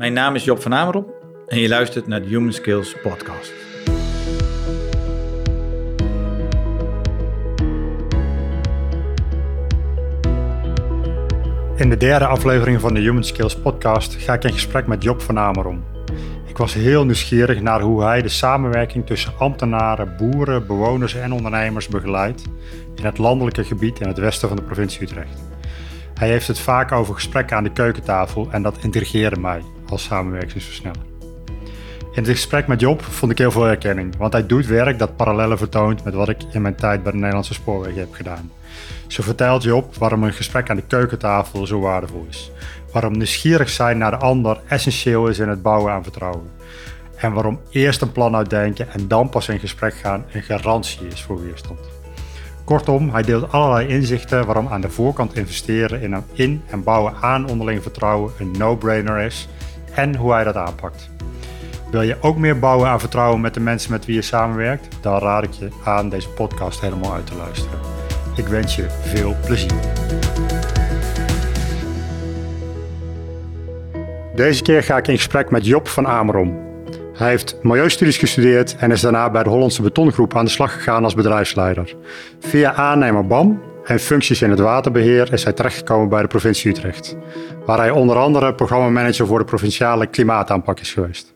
Mijn naam is Job van Amerom en je luistert naar de Human Skills podcast. In de derde aflevering van de Human Skills podcast ga ik in gesprek met Job van Amerom. Ik was heel nieuwsgierig naar hoe hij de samenwerking tussen ambtenaren, boeren, bewoners en ondernemers begeleidt in het landelijke gebied in het westen van de provincie Utrecht. Hij heeft het vaak over gesprekken aan de keukentafel en dat intrigeerde mij als samenwerkingsversneller. In het gesprek met Job vond ik heel veel herkenning, want hij doet werk dat parallellen vertoont met wat ik in mijn tijd bij de Nederlandse Spoorwegen heb gedaan. Zo vertelt Job waarom een gesprek aan de keukentafel zo waardevol is. Waarom nieuwsgierig zijn naar de ander essentieel is in het bouwen aan vertrouwen. En waarom eerst een plan uitdenken en dan pas in gesprek gaan een garantie is voor weerstand. Kortom, hij deelt allerlei inzichten waarom aan de voorkant investeren in, in en bouwen aan onderling vertrouwen een no-brainer is en hoe hij dat aanpakt. Wil je ook meer bouwen aan vertrouwen met de mensen met wie je samenwerkt? Dan raad ik je aan deze podcast helemaal uit te luisteren. Ik wens je veel plezier. Deze keer ga ik in gesprek met Job van Amerom. Hij heeft milieustudies gestudeerd en is daarna bij de Hollandse Betongroep aan de slag gegaan als bedrijfsleider. Via aannemer BAM en functies in het waterbeheer is hij terechtgekomen bij de provincie Utrecht, waar hij onder andere programmamanager voor de provinciale klimaataanpak is geweest.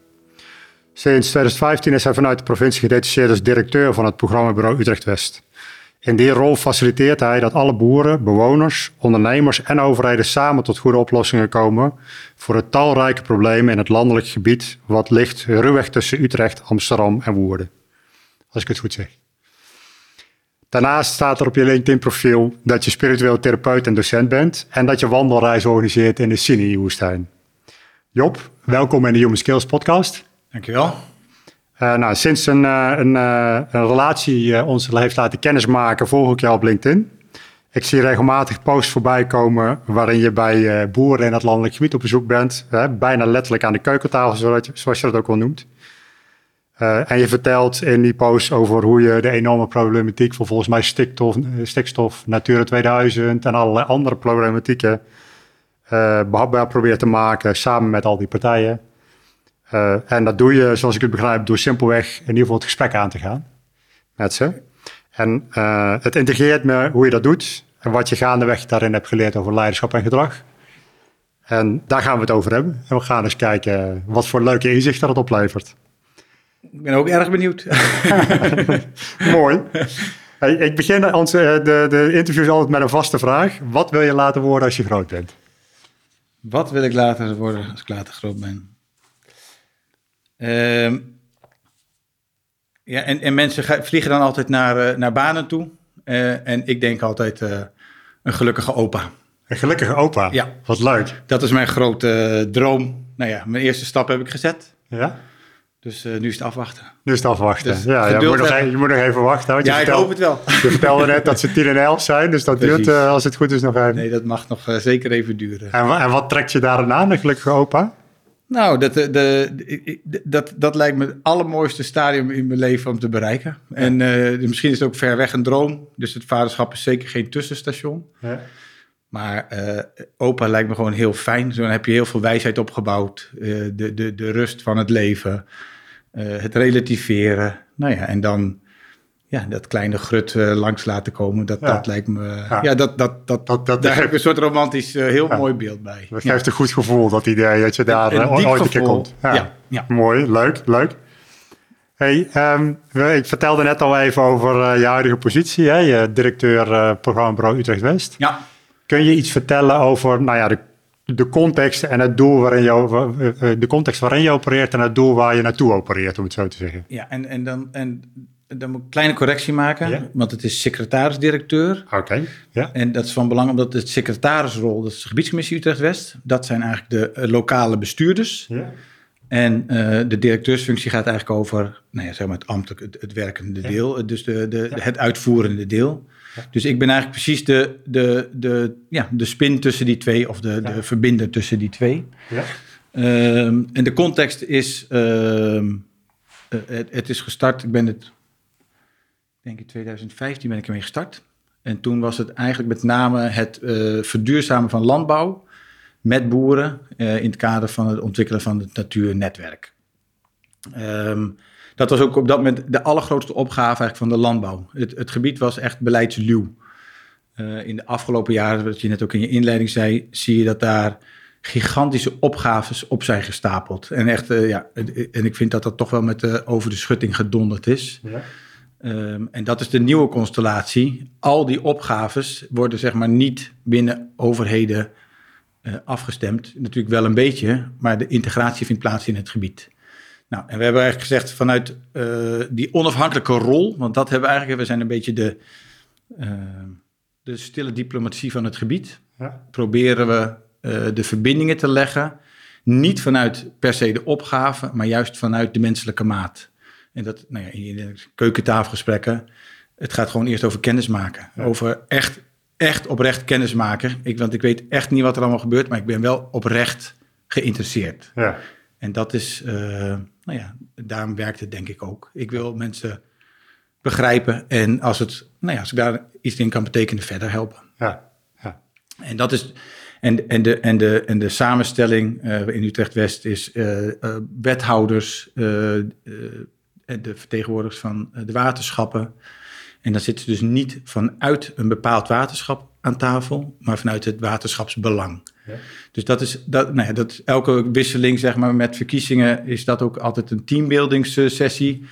Sinds 2015 is hij vanuit de provincie gedetacheerd als directeur van het programmabureau Utrecht West. In die rol faciliteert hij dat alle boeren, bewoners, ondernemers en overheden samen tot goede oplossingen komen voor het talrijke problemen in het landelijk gebied wat ligt ruwweg tussen Utrecht, Amsterdam en Woerden. Als ik het goed zeg. Daarnaast staat er op je LinkedIn-profiel dat je spiritueel therapeut en docent bent en dat je wandelreis organiseert in de Sinai-woestijn. Job, welkom in de Human Skills podcast. Dankjewel. Uh, nou, sinds een, uh, een, uh, een relatie ons heeft laten kennismaken, volg ik jou op LinkedIn. Ik zie regelmatig posts voorbij komen waarin je bij boeren in het landelijk gebied op bezoek bent. bijna letterlijk aan de keukentafel, zoals je dat ook wel noemt. En je vertelt in die post over hoe je de enorme problematiek van volgens mij stikstof, stikstof Natura 2000 en allerlei andere problematieken behapbaar probeert te maken samen met al die partijen. En dat doe je, zoals ik het begrijp, door simpelweg in ieder geval het gesprek aan te gaan met ze. En het integreert me hoe je dat doet en wat je gaandeweg daarin hebt geleerd over leiderschap en gedrag. En daar gaan we het over hebben. En we gaan eens kijken wat voor leuke inzichten dat oplevert. Ik ben ook erg benieuwd. Mooi. Hey, ik begin onze, eh, de, de interviews altijd met een vaste vraag. Wat wil je laten worden als je groot bent? Wat wil ik laten worden als ik later groot ben? Uh, ja, en, en mensen vliegen dan altijd naar, uh, naar banen toe. Uh, en ik denk altijd een gelukkige opa. Een gelukkige opa? Ja. Wat leuk. Dat is mijn grote droom. Nou ja, mijn eerste stap heb ik gezet. Ja? Dus nu is het afwachten. Nu is het afwachten. Dus ja, ja, moet nog, even, je moet nog even wachten. Want ja, je ik hoop het wel. Je vertelde net dat ze 10 en 11 zijn, dus dat Precies. duurt als het goed is nog even. Nee, dat mag nog zeker even duren. En, en wat trekt je daar aan, een gelukkige opa? Nou, dat, de, de, dat, dat lijkt me het allermooiste stadium in mijn leven om te bereiken. Ja. En misschien is het ook ver weg een droom. Dus het vaderschap is zeker geen tussenstation. Ja. Maar uh, opa lijkt me gewoon heel fijn. Zo dan heb je heel veel wijsheid opgebouwd. Uh, de, de, de rust van het leven. Het relativeren. Nou ja, en dan ja, dat kleine grut uh, langs laten komen, dat, ja. dat lijkt me... Ja, ja dat, dat, dat, dat, dat, daar heb ik een soort romantisch, uh, heel mooi beeld bij. Dat geeft een goed gevoel, dat idee, dat je daar een, ooit een keer komt. Ja. Ja, Mooi, leuk, leuk. Hey, um, ik vertelde net al even over je huidige positie, hè? je directeur uh, programmabureau Utrecht West. Ja. Kun je iets vertellen over nou ja, de, de context en het doel waarin je, de context waarin je opereert en het doel waar je naartoe opereert, om het zo te zeggen? Ja, en, en, dan, en dan moet ik een kleine correctie maken, ja. want het is secretaris-directeur. Oké, okay. ja. En dat is van belang omdat het secretarisrol, dat is de gebiedscommissie Utrecht-West, dat zijn eigenlijk de uh, lokale bestuurders. Ja. En uh, de directeursfunctie gaat eigenlijk over nou ja, zeg maar het ambtelijk, het, het werkende ja. deel, dus de, de, ja. het uitvoerende deel. Dus ik ben eigenlijk precies de, de, de, ja, de spin tussen die twee, of de, de verbinder tussen die twee. Ja. Um, en de context is, um, uh, het, het, is gestart, ik ben het denk in 2015 ben ik ermee gestart. En toen was het eigenlijk met name het uh, verduurzamen van landbouw met boeren in het kader van het ontwikkelen van het natuurnetwerk. Ehm, dat was ook op dat moment de allergrootste opgave eigenlijk van de landbouw. Het, het gebied was echt beleidsluw. Uh, in de afgelopen jaren, wat je net ook in je inleiding zei, zie je dat daar gigantische opgaves op zijn gestapeld. En echt, uh, ja, en ik vind dat dat toch wel met uh, over de schutting gedonderd is. Ja. Um, en dat is de nieuwe constellatie. Al die opgaves worden zeg maar niet binnen overheden afgestemd. Natuurlijk wel een beetje, maar de integratie vindt plaats in het gebied. Nou, en we hebben eigenlijk gezegd vanuit uh, die onafhankelijke rol, want dat hebben we eigenlijk, we zijn een beetje de, uh, de stille diplomatie van het gebied. Ja. Proberen we uh, de verbindingen te leggen, niet vanuit per se de opgave, maar juist vanuit de menselijke maat. En dat, nou ja, in de keukentafelgesprekken, het gaat gewoon eerst over kennismaken. Ja. Over echt, echt oprecht kennismaken. Ik, want ik weet echt niet wat er allemaal gebeurt, maar ik ben wel oprecht geïnteresseerd. Ja. En dat is, uh, nou ja, daarom werkt het denk ik ook. Ik wil mensen begrijpen en als, het, nou ja, als ik daar iets in kan betekenen, verder helpen. Ja, ja. En dat is, en, en, de, en, de, en de samenstelling uh, in Utrecht-West is uh, wethouders, de vertegenwoordigers van de waterschappen. En dan zitten ze dus niet vanuit een bepaald waterschap aan tafel, maar vanuit het waterschapsbelang. Ja. Dus dat is, dat, nou dat, elke wisseling zeg maar, met verkiezingen is dat ook altijd een teambuildingssessie.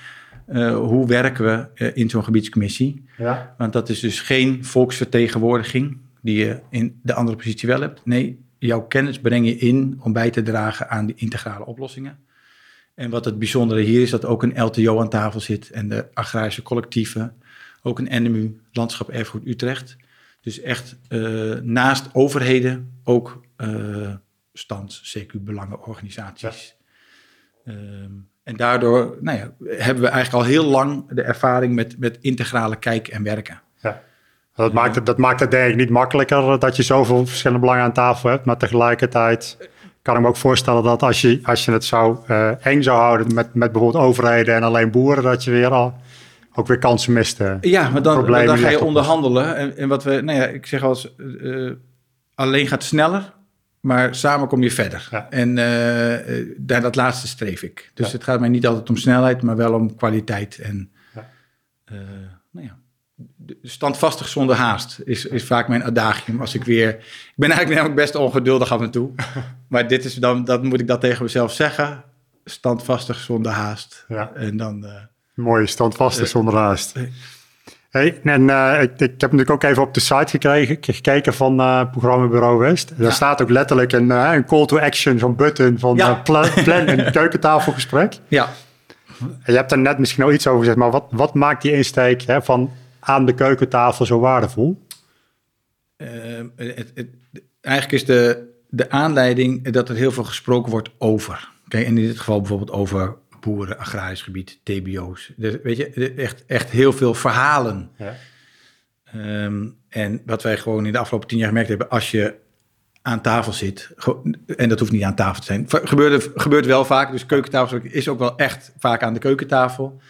Uh, hoe werken we uh, in zo'n gebiedscommissie? Ja. Want dat is dus geen volksvertegenwoordiging die je in de andere positie wel hebt. Nee, jouw kennis breng je in om bij te dragen aan die integrale oplossingen. En wat het bijzondere hier is, dat ook een LTO aan tafel zit en de agrarische collectieven. Ook een NMU, Landschap Erfgoed Utrecht. Dus echt uh, naast overheden ook uh, stands, CQ-belangenorganisaties. Ja. Um, en daardoor nou ja, hebben we eigenlijk al heel lang de ervaring met, met integrale kijken en werken. Ja. Dat, maakt het, dat maakt het denk ik niet makkelijker dat je zoveel verschillende belangen aan tafel hebt. Maar tegelijkertijd kan ik me ook voorstellen dat als je, als je het zou uh, eng zou houden met, met bijvoorbeeld overheden en alleen boeren, dat je weer al ook weer kansen miste. Ja, maar dan, dan, ga je onderhandelen. En, en, wat we, nou ja, ik zeg als uh, alleen gaat sneller, maar samen kom je verder. Ja. En uh, daar dat laatste streef ik. Dus ja. het gaat mij niet altijd om snelheid, maar wel om kwaliteit. En ja. Uh, nou ja, standvastig zonder haast is, is vaak mijn adagium. Als ik weer, ik ben eigenlijk namelijk best ongeduldig af en toe, maar dit is dan, dan moet ik dat tegen mezelf zeggen. Standvastig zonder haast. En dan Mooi, standvastig zonder haast. Hey, en uh, ik, ik, heb natuurlijk ook even op de site gekregen, gekeken van uh, Programmabureau West. Daar staat ook letterlijk een, uh, een call to action, zo'n button van ja. plan, plan een keukentafelgesprek. Ja. En je hebt er net misschien al iets over gezegd, maar wat, wat maakt die insteek hè, van aan de keukentafel zo waardevol? Het, het, eigenlijk is de, de aanleiding dat er heel veel gesproken wordt over. Kijk, in dit geval bijvoorbeeld over boeren, agrarisch gebied, TBO's. Dus, weet je, echt, echt heel veel verhalen. Ja. Um, en wat wij gewoon in de afgelopen tien jaar gemerkt hebben, als je aan tafel zit, en dat hoeft niet aan tafel te zijn, gebeurt, gebeurt wel vaak, dus keukentafel is ook wel echt vaak aan de keukentafel.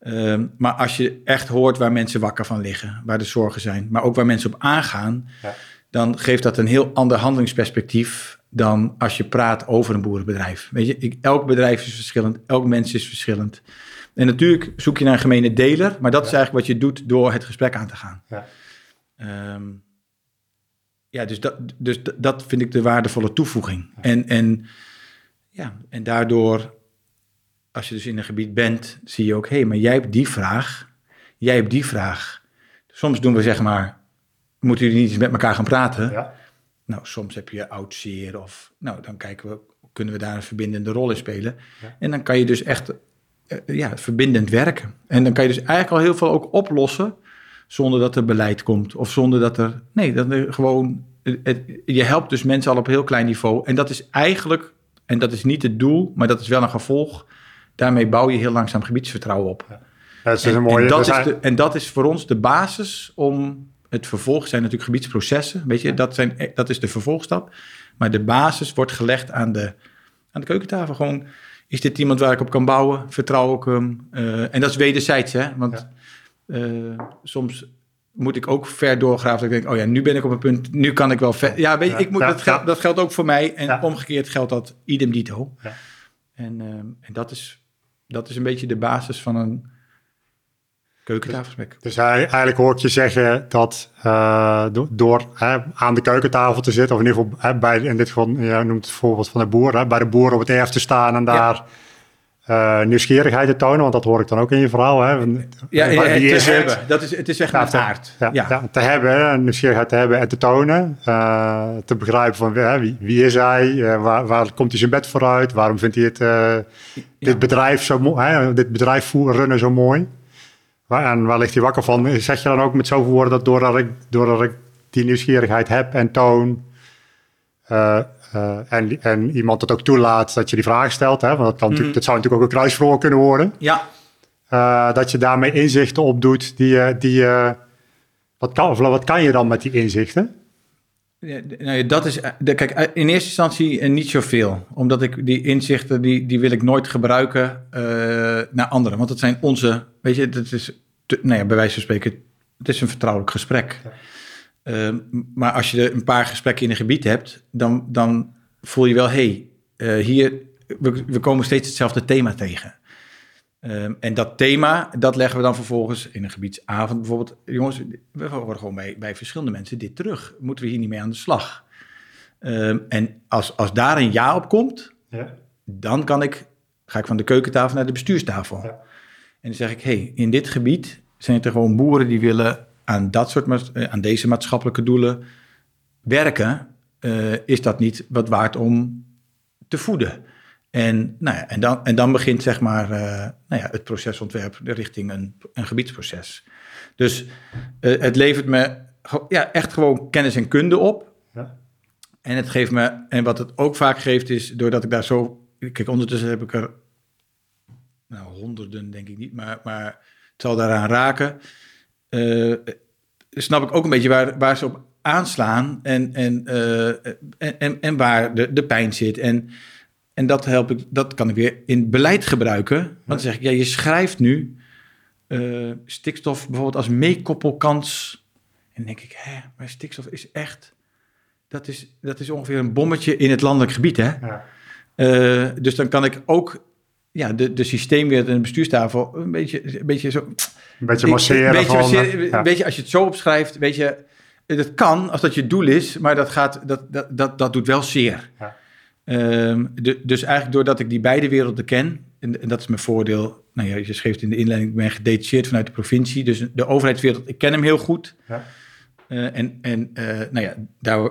Um, maar als je echt hoort waar mensen wakker van liggen, waar de zorgen zijn, maar ook waar mensen op aangaan, ja. dan geeft dat een heel ander handelingsperspectief dan als je praat over een boerenbedrijf. Weet je, ik, elk bedrijf is verschillend, elk mens is verschillend. En natuurlijk zoek je naar een gemene deler, maar dat is eigenlijk wat je doet door het gesprek aan te gaan. Ja, um, ja dus, dat, dus dat vind ik de waardevolle toevoeging. En, en, ja, en daardoor, als je dus in een gebied bent, zie je ook, hé, hey, maar jij hebt die vraag, jij hebt die vraag. Soms doen we zeg maar, moeten jullie niet eens met elkaar gaan praten? Ja. Nou, soms heb je oud zeer of nou, dan kijken we, kunnen we daar een verbindende rol in spelen. En dan kan je dus echt uh, ja, verbindend werken. En dan kan je dus eigenlijk al heel veel ook oplossen zonder dat er beleid komt of zonder dat er, nee, dat er gewoon, het, je helpt dus mensen al op heel klein niveau. En dat is eigenlijk, en dat is niet het doel, maar dat is wel een gevolg. Daarmee bouw je heel langzaam gebiedsvertrouwen op. Ja. Dat is en, een mooie, en, dat is de, en dat is voor ons de basis om het vervolg zijn natuurlijk gebiedsprocessen. Weet je, dat, zijn, dat is de vervolgstap. Maar de basis wordt gelegd aan de, aan de keukentafel. Gewoon, is dit iemand waar ik op kan bouwen? Vertrouw ik hem? Uh, en dat is wederzijds, hè? Want uh, soms moet ik ook ver doorgraven. Dat ik denk, oh ja, nu ben ik op een punt, nu kan ik wel ver. Ja, weet je, ik moet, dat, geldt, dat geldt ook voor mij. En Ja. omgekeerd geldt dat idem dito. Ja. En, ehm, en dat, is, dat is een beetje de basis van een keukentafelgesprek. Dus hij- eigenlijk hoor ik je zeggen dat eh, do- door hè, aan de keukentafel te zitten, of in ieder geval hè, bij, in dit geval, je noemt het voorbeeld van de boer, hè, bij de boer op het erf te staan en daar eh, nieuwsgierigheid te tonen, want dat hoor ik dan ook in je verhaal. Hè, Ja, ja, is het? hebben. Dat is, het is echt Ja, een te- aard. Ja, Ja. ja, te hebben, nieuwsgierigheid te hebben en te tonen. eh, te begrijpen van wie, wie is hij, waar, waar komt hij zijn bed vooruit, waarom vindt hij het, dit bedrijf zo mooi, dit bedrijf runnen zo mooi. En waar ligt hij wakker van? Zeg je dan ook met zoveel woorden dat doordat ik, doordat ik die nieuwsgierigheid heb en toon, eh, eh, en, en iemand het ook toelaat dat je die vraag stelt, hè, want dat, kan natuurlijk, dat zou natuurlijk ook een kruisvroor kunnen worden. ja, Eh, dat je daarmee inzichten opdoet die. Die, wat, kan, of wat kan je dan met die inzichten? Ja, nou dat is, kijk, in eerste instantie niet zoveel. Omdat ik die inzichten, die, die wil ik nooit gebruiken naar anderen. Want het zijn onze, weet je, dat is, te- nou ja, bij wijze van spreken, het is een vertrouwelijk gesprek. Eh, m- maar als je er een paar gesprekken in een gebied hebt, dan, dan voel je wel, hé, hey, eh, hier, we, we komen steeds hetzelfde thema tegen. Ehm, en dat thema, dat leggen we dan vervolgens in een gebiedsavond bijvoorbeeld. Jongens, we horen gewoon bij, bij verschillende mensen dit terug. Moeten we hier niet mee aan de slag? Ehm, en als, als daar een ja op komt, Ja. dan kan ik, ga ik van de keukentafel naar de bestuurstafel. Ja. En dan zeg ik, hey, in dit gebied zijn er gewoon boeren die willen aan, dat soort, eh, aan deze maatschappelijke doelen werken. Eh, is dat niet wat waard om te voeden? En, nou ja, en, dan, en dan begint zeg maar eh, nou ja, het procesontwerp richting een, een gebiedsproces. Dus het levert me ja, echt gewoon kennis en kunde op. Ja. En het geeft me, en wat het ook vaak geeft, is doordat ik daar zo. Kijk, ondertussen heb ik er. Nou, honderden denk ik niet, maar, maar het zal daaraan raken. Eh, snap ik ook een beetje waar, waar ze op aanslaan en, en, eh, en, en, en waar de, de pijn zit. En, en dat, help ik, dat kan ik weer in beleid gebruiken. Want dan zeg ik, ja, je schrijft nu eh, stikstof bijvoorbeeld als meekoppelkans. En dan denk ik, hè, maar stikstof is echt... Dat is, dat is ongeveer een bommetje in het landelijk gebied, hè? Ja. Eh, dus dan kan ik ook ja, de, de systeemwereld en de bestuurstafel een beetje, een beetje zo... Een beetje masseren. Een beetje, van, masseren, ja. weet je, als je het zo opschrijft, weet je... Dat kan als dat je doel is, maar dat, gaat, dat, dat, dat, dat doet wel zeer. Ja. Ehm, de- dus eigenlijk doordat ik die beide werelden ken, en, en dat is mijn voordeel. Nou ja, je schreef in de inleiding, ik ben gedetacheerd vanuit de provincie. Dus de overheidswereld, ik ken hem heel goed. Ja. Eh, en en eh, nou ja, daar,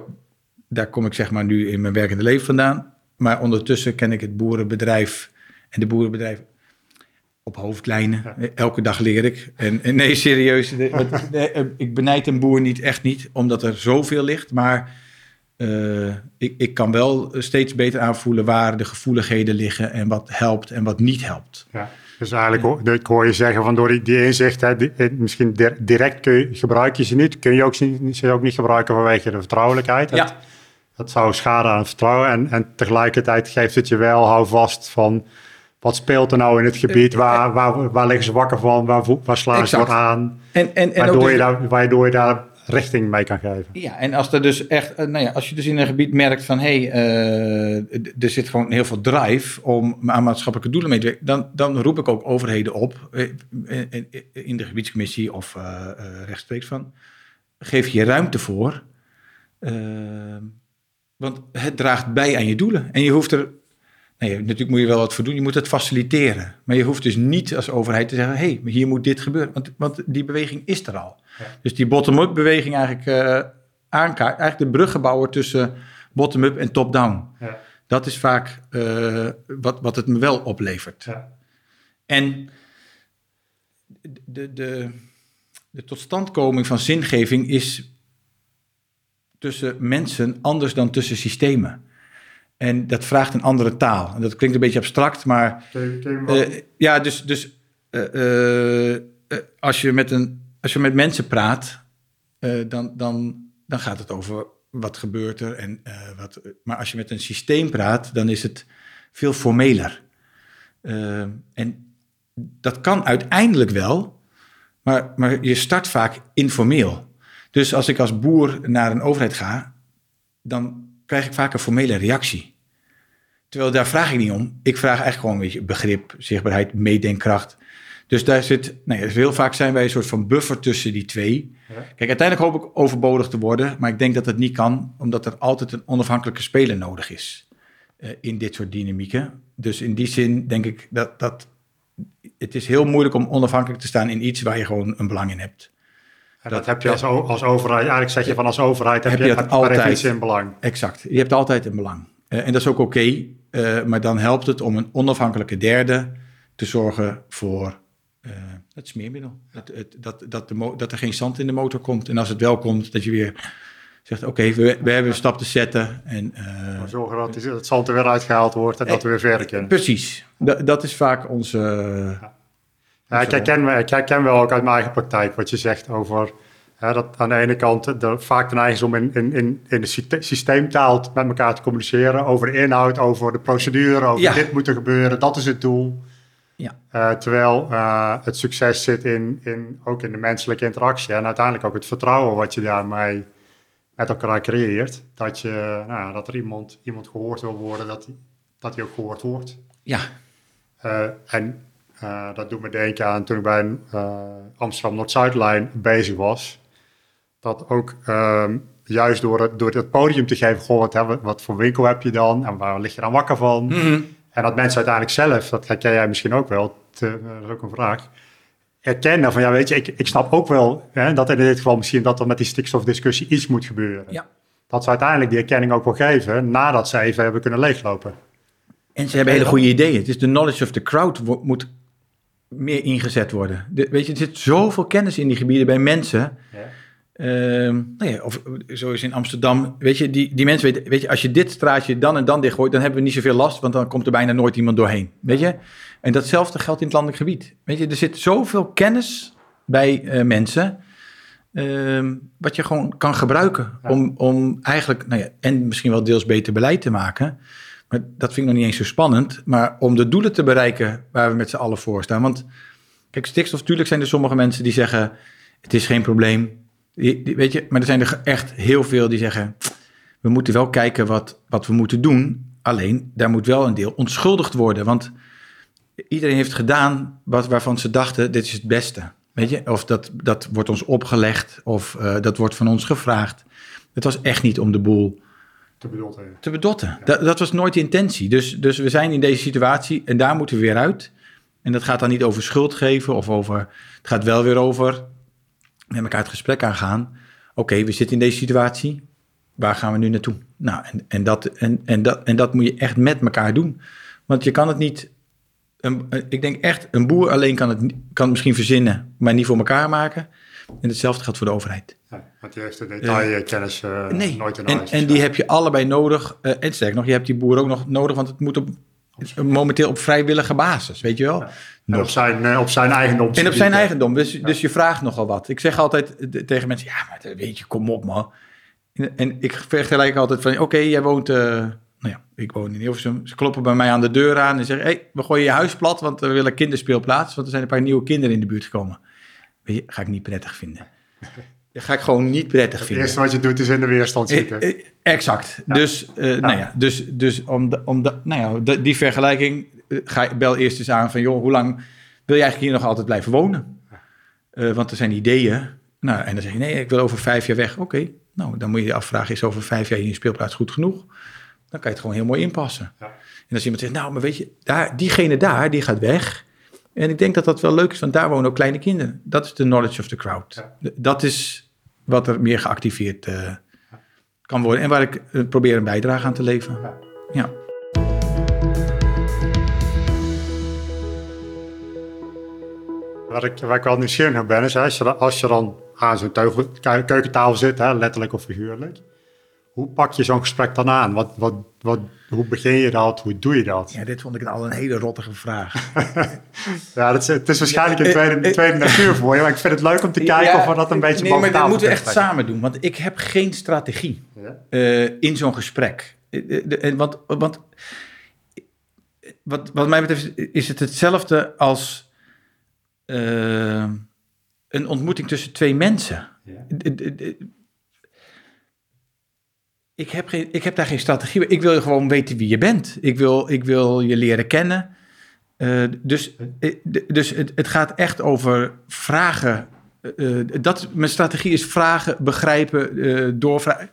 daar kom ik zeg maar nu in mijn werkende leven vandaan. Maar ondertussen ken ik het boerenbedrijf en de boerenbedrijf op hoofdlijnen. Ja. Elke dag leer ik. En, en nee, serieus, nee, eh, ik benijd een boer niet, echt niet, omdat er zoveel ligt. Maar eh, ik, ik kan wel steeds beter aanvoelen waar de gevoeligheden liggen en wat helpt en wat niet helpt. Ja. Dus eigenlijk, hoor- ik hoor je zeggen van door die, inzichten, die- eh, misschien di- direct kun je, gebruik je ze niet, kun je ook, ze ook niet gebruiken vanwege de vertrouwelijkheid. Ja. Dat zou schaden aan het vertrouwen en, en tegelijkertijd geeft het je wel houvast van wat speelt er nou in het gebied, waar, waar, waar liggen ze wakker van, waar, waar slaan ze voor aan, En, en, en waardoor, dus- je daar, waardoor je daar richting mee kan geven. Ja, en als er dus echt, eh, nou ja, als je dus in een gebied merkt van hé, hey, eh, er zit gewoon heel veel drive om aan maatschappelijke doelen mee te werken, dan, dan roep ik ook overheden op eh, in, de gebiedscommissie of eh, eh, rechtstreeks van, geef je ruimte voor, eh, want het draagt bij aan je doelen. En je hoeft er, natuurlijk moet je wel wat voor doen, je moet het faciliteren. Maar je hoeft dus niet als overheid te zeggen, hé, hey, hier moet dit gebeuren, want, want die beweging is er al. Ja. Dus die bottom-up beweging eigenlijk eh aankaart, eigenlijk de bruggenbouwer tussen bottom-up en top-down. Ja. Dat is vaak eh, wat, wat het me wel oplevert. Ja. En de, de, de totstandkoming van zingeving is tussen mensen anders dan tussen systemen. En dat vraagt een andere taal. En dat klinkt een beetje abstract, maar eh, ja, dus, dus eh, eh, als, je met een, als je met mensen praat, dan, dan, dan gaat het over wat gebeurt er. En, wat, maar als je met een systeem praat, dan is het veel formeler. En dat kan uiteindelijk wel, Maar, maar je start vaak informeel. Dus als ik als boer naar een overheid ga, dan krijg ik vaak een formele reactie. Terwijl daar vraag ik niet om. Ik vraag eigenlijk gewoon een beetje begrip, zichtbaarheid, meedenkkracht. Dus daar zit, nee, dus heel vaak zijn wij een soort van buffer tussen die twee. Kijk, uiteindelijk hoop ik overbodig te worden, maar ik denk dat het niet kan, omdat er altijd een onafhankelijke speler nodig is uh, in dit soort dynamieken. Dus in die zin denk ik dat, dat het is heel moeilijk om onafhankelijk te staan in iets waar je gewoon een belang in hebt. En dat, dat heb je als, als overheid, eigenlijk zeg je van als overheid heb, heb je, je heb altijd iets in belang. Exact, je hebt altijd een belang. Uh, en dat is ook oké, okay, uh, maar dan helpt het om een onafhankelijke derde te zorgen voor uh, het smeermiddel. Het, het, dat, dat, de dat er geen zand in de motor komt. En als het wel komt, dat je weer zegt: Oké, okay, we, we hebben een stap te zetten. En, uh, zorgen dat het zand er weer uitgehaald wordt en dat we weer verder kunnen. Precies, dat, dat is vaak onze. Ja. Ja, ik, herken, ik herken wel ook uit mijn eigen praktijk wat je zegt over hè, dat aan de ene kant de, vaak de neiging is om in, in, in, in de systeemtaal met elkaar te communiceren over de inhoud, over de procedure, over ja. dit moet er gebeuren, dat is het doel. Ja. Uh, terwijl uh, het succes zit in, in, ook in de menselijke interactie en uiteindelijk ook het vertrouwen wat je daarmee met elkaar creëert. Dat, je, nou, dat er iemand, iemand gehoord wil worden, dat hij dat ook gehoord wordt. Ja. Uh, en dat doet me denken aan toen ik bij een Amsterdam Noord-Zuidlijn bezig was. Dat ook um, juist door het, door het podium te geven, goh, wat, wat voor winkel heb je dan en waar lig je dan wakker van? Mm -hmm. En dat mensen uiteindelijk zelf, dat herken jij misschien ook wel, te, dat is ook een vraag, erkennen van ja, weet je, ik, ik snap ook wel hè, dat in dit geval misschien dat er met die stikstofdiscussie iets moet gebeuren. Ja. Dat ze uiteindelijk die erkenning ook wel geven nadat ze even hebben kunnen leeglopen. En ze hebben hele goede ideeën. Het is de knowledge of the crowd moet meer ingezet worden. De, weet je, er zit zoveel kennis in die gebieden bij mensen. Ja. Uh, nou ja, of zoals in Amsterdam, weet je, die, die mensen weten, weet je, als je dit straatje dan en dan dichtgooit, dan hebben we niet zoveel last, want dan komt er bijna nooit iemand doorheen, weet je. En datzelfde geldt in het landelijk gebied. Weet je, er zit zoveel kennis bij uh, mensen, uh, wat je gewoon kan gebruiken ja. om, om eigenlijk, nou ja, en misschien wel deels beter beleid te maken. Dat vind ik nog niet eens zo spannend, maar om de doelen te bereiken waar we met z'n allen voor staan. Want kijk, stikstof, natuurlijk zijn er sommige mensen die zeggen, het is geen probleem, Weet je, maar er zijn er echt heel veel die zeggen: we moeten wel kijken wat, wat we moeten doen. Alleen daar moet wel een deel onschuldigd worden. Want iedereen heeft gedaan wat, waarvan ze dachten: dit is het beste. Weet je, of dat, dat wordt ons opgelegd, of uh, dat wordt van ons gevraagd. Het was echt niet om de boel te bedotten. Te bedotten. Ja. Dat, dat was nooit de intentie. Dus, dus we zijn in deze situatie en daar moeten we weer uit. En dat gaat dan niet over schuld geven of over. Het gaat wel weer over met elkaar het gesprek aangaan. Oké, we zitten in deze situatie. Waar gaan we nu naartoe? Nou, en, en, dat, en, en, dat, en dat moet je echt met elkaar doen. Want je kan het niet. Een, ik denk echt, een boer alleen kan het, kan het misschien verzinnen, maar niet voor elkaar maken. En hetzelfde geldt voor de overheid. Ja, want die heeft de detailkennis uh, nee. nooit in en, en die heb je allebei nodig. Uh, en sterk nog, je hebt die boer ook nog nodig, want het moet op momenteel op vrijwillige basis, weet je wel. En op zijn, eh, op zijn eigendom. En op zijn eigendom, dus, dus je vraagt nogal wat. Ik zeg altijd tegen mensen, ja, maar weet je, kom op man. En ik vergelijk altijd van, oké, jij woont, uh, nou ja, ik woon in Hilversum. Ze kloppen bij mij aan de deur aan en zeggen, hé, hey, we gooien je huis plat, want we willen kinderspeelplaats. Want er zijn een paar nieuwe kinderen in de buurt gekomen. Weet je, ga ik niet prettig vinden. Dat ga ik gewoon niet prettig vinden. Het eerste wat je doet is in de weerstand eh, zitten. Eh, exact. Ja. Dus, uh, ja. Nou ja, dus, dus om, de, om de, nou ja, die vergelijking, ga bel eerst eens aan van, joh, hoe lang wil je eigenlijk hier nog altijd blijven wonen? Uh, want er zijn ideeën. Nou, en dan zeg je, nee, ik wil over vijf jaar weg. Oké, okay. nou, dan moet je je afvragen, is over vijf jaar in je speelplaats goed genoeg? Dan kan je het gewoon heel mooi inpassen. Ja. En als iemand zegt, nou, maar weet je, daar, diegene daar, die gaat weg. En ik denk dat dat wel leuk is, want daar wonen ook kleine kinderen. Dat is de knowledge of the crowd. Ja. Dat is wat er meer geactiveerd uh, kan worden. En waar ik uh, probeer een bijdrage aan te leveren. Ja. ja. Waar ik, waar ik wel nieuwsgierig naar ben, is als je, als je dan aan zo'n keukentafel zit, hè, letterlijk of figuurlijk. Hoe pak je zo'n gesprek dan aan? Wat, wat, wat, hoe begin je dat? Hoe doe je dat? Ja, dit vond ik al een hele rottige vraag. ja, dat is, het is waarschijnlijk een tweede, een tweede natuur voor je. Maar ik vind het leuk om te kijken ja, of we dat een beetje Nee, maar dat moeten we echt samen doen. Want ik heb geen strategie ja? uh, in zo'n gesprek. Uh, want, want wat, wat mij betreft is het hetzelfde als... Uh, een ontmoeting tussen twee mensen. D- Ik heb, geen, ik heb daar geen strategie bij. Ik wil gewoon weten wie je bent. Ik wil, ik wil je leren kennen. Eh, dus eh, dus het, het gaat echt over vragen. Eh, dat, mijn strategie is vragen, begrijpen, eh doorvragen.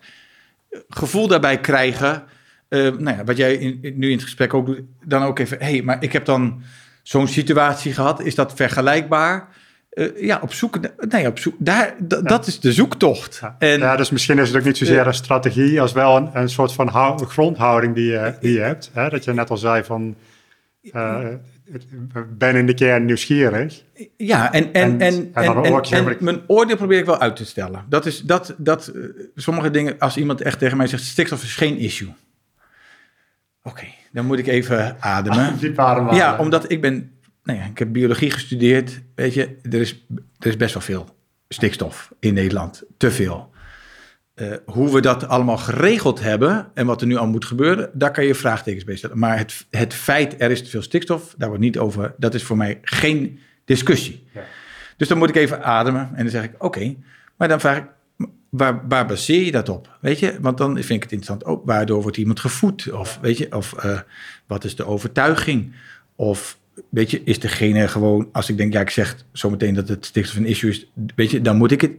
Gevoel daarbij krijgen. Nou ja, wat jij nu in het gesprek ook. Dan ook even, hé, hey, maar ik heb dan zo'n situatie gehad. Is dat vergelijkbaar? Eh, ja, op zoek. Nee, op zoek. Daar, Dat is de zoektocht. Ja. En, ja, dus misschien is het ook niet zozeer Eh, een strategie als wel een, een soort van hou- grondhouding die je, die je hebt. Hè? Dat je net al zei van, eh, ik ben in de kern nieuwsgierig. Ja, en, en, En- en, mijn oordeel probeer ik wel uit te stellen. Dat is dat, dat eh, sommige dingen, als iemand echt tegen mij zegt: stikstof is geen issue. Oké, dan moet ik even ademen. Ja, omdat ik ben, nou ja, ik heb biologie gestudeerd. Weet je, er is, er is best wel veel stikstof in Nederland. Te veel. Eh, hoe we dat allemaal geregeld hebben en wat er nu al moet gebeuren, daar kan je vraagtekens bij stellen. Maar het, het feit er is te veel stikstof, daar wordt niet over, dat is voor mij geen discussie. Ja. Dus dan moet ik even ademen en dan zeg ik, oké, maar dan vraag ik, waar, waar baseer je dat op? Weet je, want dan vind ik het interessant, ook waardoor wordt iemand gevoed? Of weet je, of eh, wat is de overtuiging? Of weet je, is degene gewoon, als ik denk, ja, ik zeg zometeen dat het stikstof een issue is, weet je, dan moet ik het,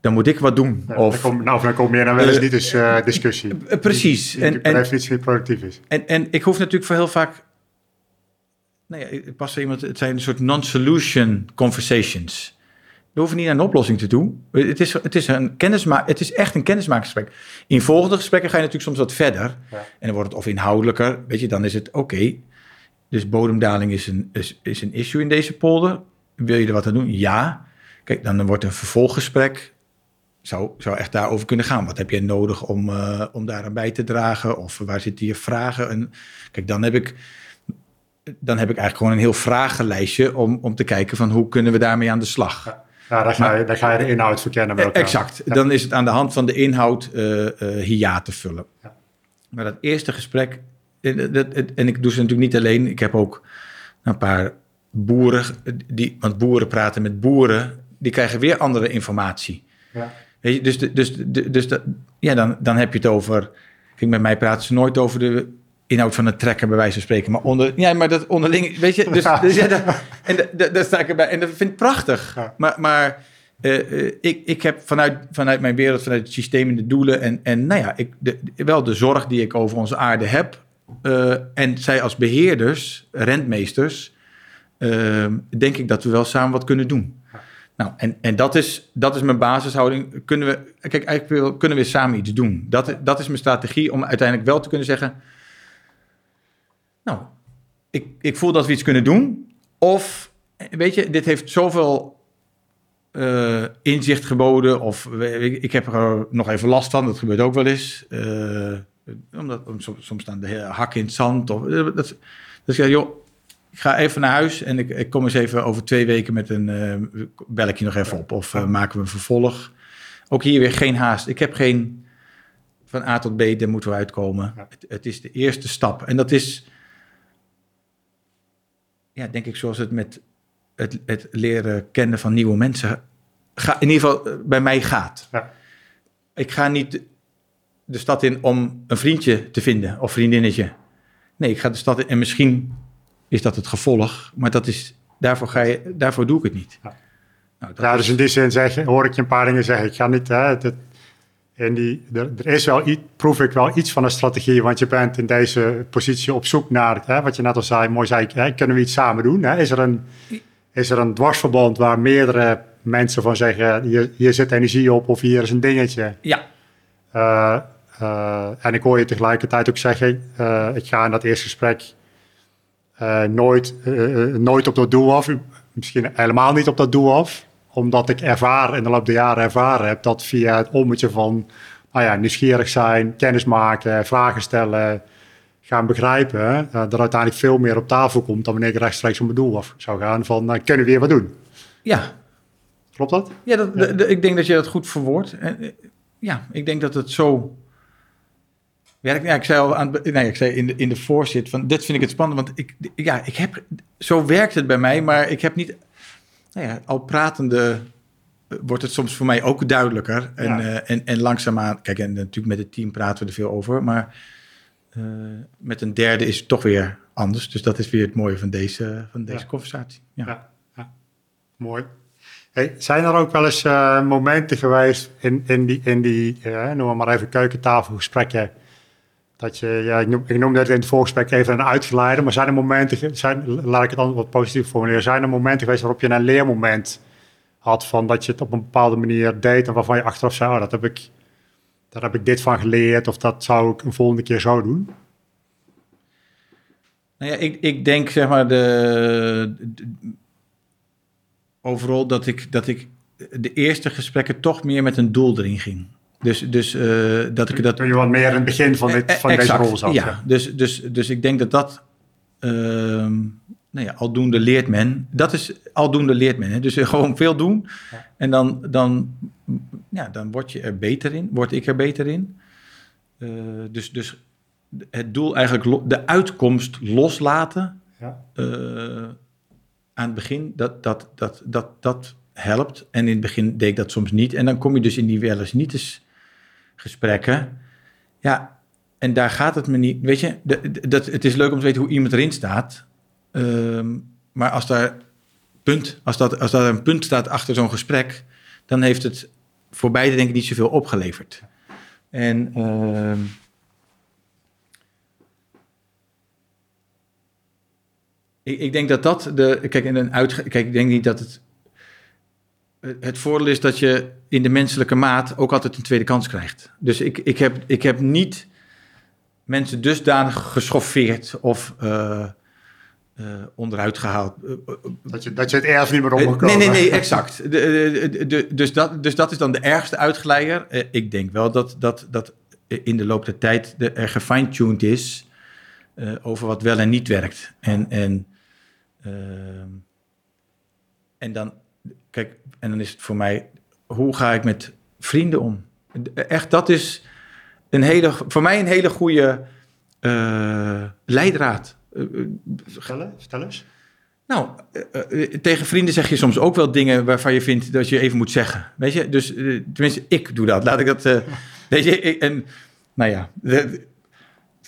dan moet ik wat doen. Ja, of, dan kom, nou, dan kom meer dan wel eens Eh, niet eens eh, discussie. precies. Die, die En- en- productief is. En, en ik hoef natuurlijk voor heel vaak. Nou ja, ik- pas iemand. Het zijn een soort non-solution conversations. We hoeven niet naar een oplossing te doen. Het is, het is, een kennisma het is echt een kennismakingsgesprek. In volgende gesprekken ga je natuurlijk soms wat verder. Ja. En dan wordt het of inhoudelijker. Weet je, dan is het oké. Dus bodemdaling is een, is, is een issue in deze polder. Wil je er wat aan doen? Ja. Kijk, dan wordt een vervolggesprek. Zou, zou echt daarover kunnen gaan. Wat heb jij nodig om, eh, om daaraan bij te dragen? Of waar zitten je vragen? En, kijk, dan heb ik dan heb ik eigenlijk gewoon een heel vragenlijstje om, om te kijken van hoe kunnen we daarmee aan de slag. Ja, ja daar, ga je, daar ga je de inhoud verkennen met elkaar. Exact. Dan is het aan de hand van de inhoud eh eh, hiaat te vullen. Ja. Maar dat eerste gesprek, en, dat- dat- en ik doe ze natuurlijk niet alleen. Ik heb ook een paar boeren, die, want boeren praten met boeren, die krijgen weer andere informatie. Ja. Weet je, dus de, dus, de, dus ja, dan, dan heb je het over. Kijk, met mij praten ze nooit over de inhoud van een trekker, bij wijze van spreken. Maar onder, ja, maar dat onderling, weet je, dus, Ja. dus ja, en da- da- daar sta ik erbij. En dat vind ik prachtig. Ja. Maar, maar eh, eh, ik, ik heb vanuit, vanuit mijn wereld, vanuit het systeem en de doelen en, en nou ja, ik, de, wel de zorg die ik over onze aarde heb. Eh, en zij als beheerders, rentmeesters, eh, denk ik dat we wel samen wat kunnen doen. Nou, en, en dat, is, dat is mijn basishouding. Kunnen we, kijk, eigenlijk wil- kunnen we samen iets doen. Dat, dat is mijn strategie om uiteindelijk wel te kunnen zeggen... Nou, ik, ik voel dat we iets kunnen doen. Of, weet je, dit heeft zoveel eh, inzicht geboden. Of ik, ik heb er nog even last van. Dat gebeurt ook wel eens. Eh, omdat om, soms, staan de hakken in het zand. Of, eh, dat, dus ik zeg, joh, ik ga even naar huis en ik, ik kom eens even over twee weken met een eh bel ik je nog even op of eh, maken we een vervolg. Ook hier weer geen haast. Ik heb geen van A tot B, daar moeten we uitkomen. Ja. Het, het is de eerste stap en dat is, ja, denk ik, zoals het met het, het leren kennen van nieuwe mensen, ga, in ieder geval eh, bij mij gaat. Ja. Ik ga niet de stad in om een vriendje te vinden of vriendinnetje. Nee, ik ga de stad in en misschien is dat het gevolg, maar dat is, daarvoor, ga je, daarvoor doe ik het niet. Ja. Nou, Ja, is- dus in die zin zeg, hoor ik je een paar dingen zeggen. Ik ga niet, hè, in die, er, er is wel iets, proef ik wel iets van een strategie, want je bent in deze positie op zoek naar, hè, wat je net al zei, mooi zei, hè, kunnen we iets samen doen? Hè? Is, er een, is er een dwarsverband waar meerdere mensen van zeggen, hier, hier zit energie op of hier is een dingetje? ja, Eh, eh, en ik hoor je tegelijkertijd ook zeggen, eh, ik ga in dat eerste gesprek eh, nooit, nooit op dat doel af. Misschien helemaal niet op dat doel af. Omdat ik ervaren, in de loop der jaren ervaren heb dat via het ommetje van nou ja, nieuwsgierig zijn, kennis maken, vragen stellen, gaan begrijpen, er uiteindelijk veel meer op tafel komt dan wanneer ik rechtstreeks op mijn doel af zou gaan van eh, kunnen we weer wat doen. ja, Klopt dat? Ja, dat, de- ik denk dat je dat goed verwoordt. Ja, ik denk dat het zo werkt. Ja, ik zei al aan, nee, ik zei in de, in de voorzit van dit vind ik het spannend, want ik, ja, ik heb, zo werkt het bij mij, maar ik heb niet, nou ja, al pratende wordt het soms voor mij ook duidelijker. En, Ja. eh, en, en langzaamaan, kijk, en natuurlijk met het team praten we er veel over, maar eh, met een derde is het toch weer anders. Dus dat is weer het mooie van deze, van deze Ja. conversatie. Ja. Ja, ja. mooi. Hey, zijn er ook wel eens eh, momenten geweest in, in die, in die eh, noem maar, maar even keukentafelgesprekken, dat je, ja, ik, noem, ik noemde het in het voorgesprek even een uitgeleider, maar zijn er momenten, zijn, laat ik het dan wat positief formuleren, zijn er momenten geweest waarop je een leermoment had van dat je het op een bepaalde manier deed en waarvan je achteraf zei, oh, dat heb ik, daar heb ik dit van geleerd of dat zou ik een volgende keer zo doen? Nou ja, ik, ik denk zeg maar de, de- overal dat ik, dat ik de eerste gesprekken toch meer met een doel erin ging. Dus, dus eh, dat ik dat Toen je wat meer in het begin van, dit, Eh, van exact, deze rol zat. Ja, dus, dus, dus ik denk dat dat. ehm nou ja, aldoende leert men. Dat is aldoende leert men. Hè? Dus eh, gewoon veel doen. Ja. En dan, dan, ja, dan word je er beter in. Word ik er beter in. Dus, dus het doel eigenlijk, de uitkomst loslaten. Ja. aan het begin, dat, dat, dat, dat, dat helpt. En in het begin deed ik dat soms niet. En dan kom je dus in die wel eens niet eens gesprekken. Ja, en daar gaat het me niet. Weet je, dat, het is leuk om te weten hoe iemand erin staat. Ehm, maar als daar, punt, als, dat, als daar een punt staat achter zo'n gesprek, dan heeft het voor beide denk ik niet zoveel opgeleverd. En ehm, ik, ik denk dat dat de. Kijk, in een kijk, ik denk niet dat het. Het voordeel is dat je in de menselijke maat ook altijd een tweede kans krijgt. Dus ik, ik, heb, ik heb niet mensen dusdanig geschoffeerd of eh, eh, onderuit gehaald. Eh, Dat, je, dat je het ergens niet meer om mag nee, nee, nee, exact. De, de, de- de- dus, dat, dus dat is dan de ergste uitgeleider. Ik denk wel dat, dat, dat in de loop der tijd er gefine-tuned is over wat wel en niet werkt. En, en, ehm, en dan, kijk, en dan is het voor mij, hoe ga ik met vrienden om? Echt, dat is een hele, voor mij een hele goede eh, leidraad. Eh, eh, Vertel, vertel eens. nou, tegen vrienden zeg je soms ook wel dingen waarvan je vindt dat je even moet zeggen. Weet je, dus tenminste, ik doe dat. Laat ik dat. eh, weet je, ik- en nou ja,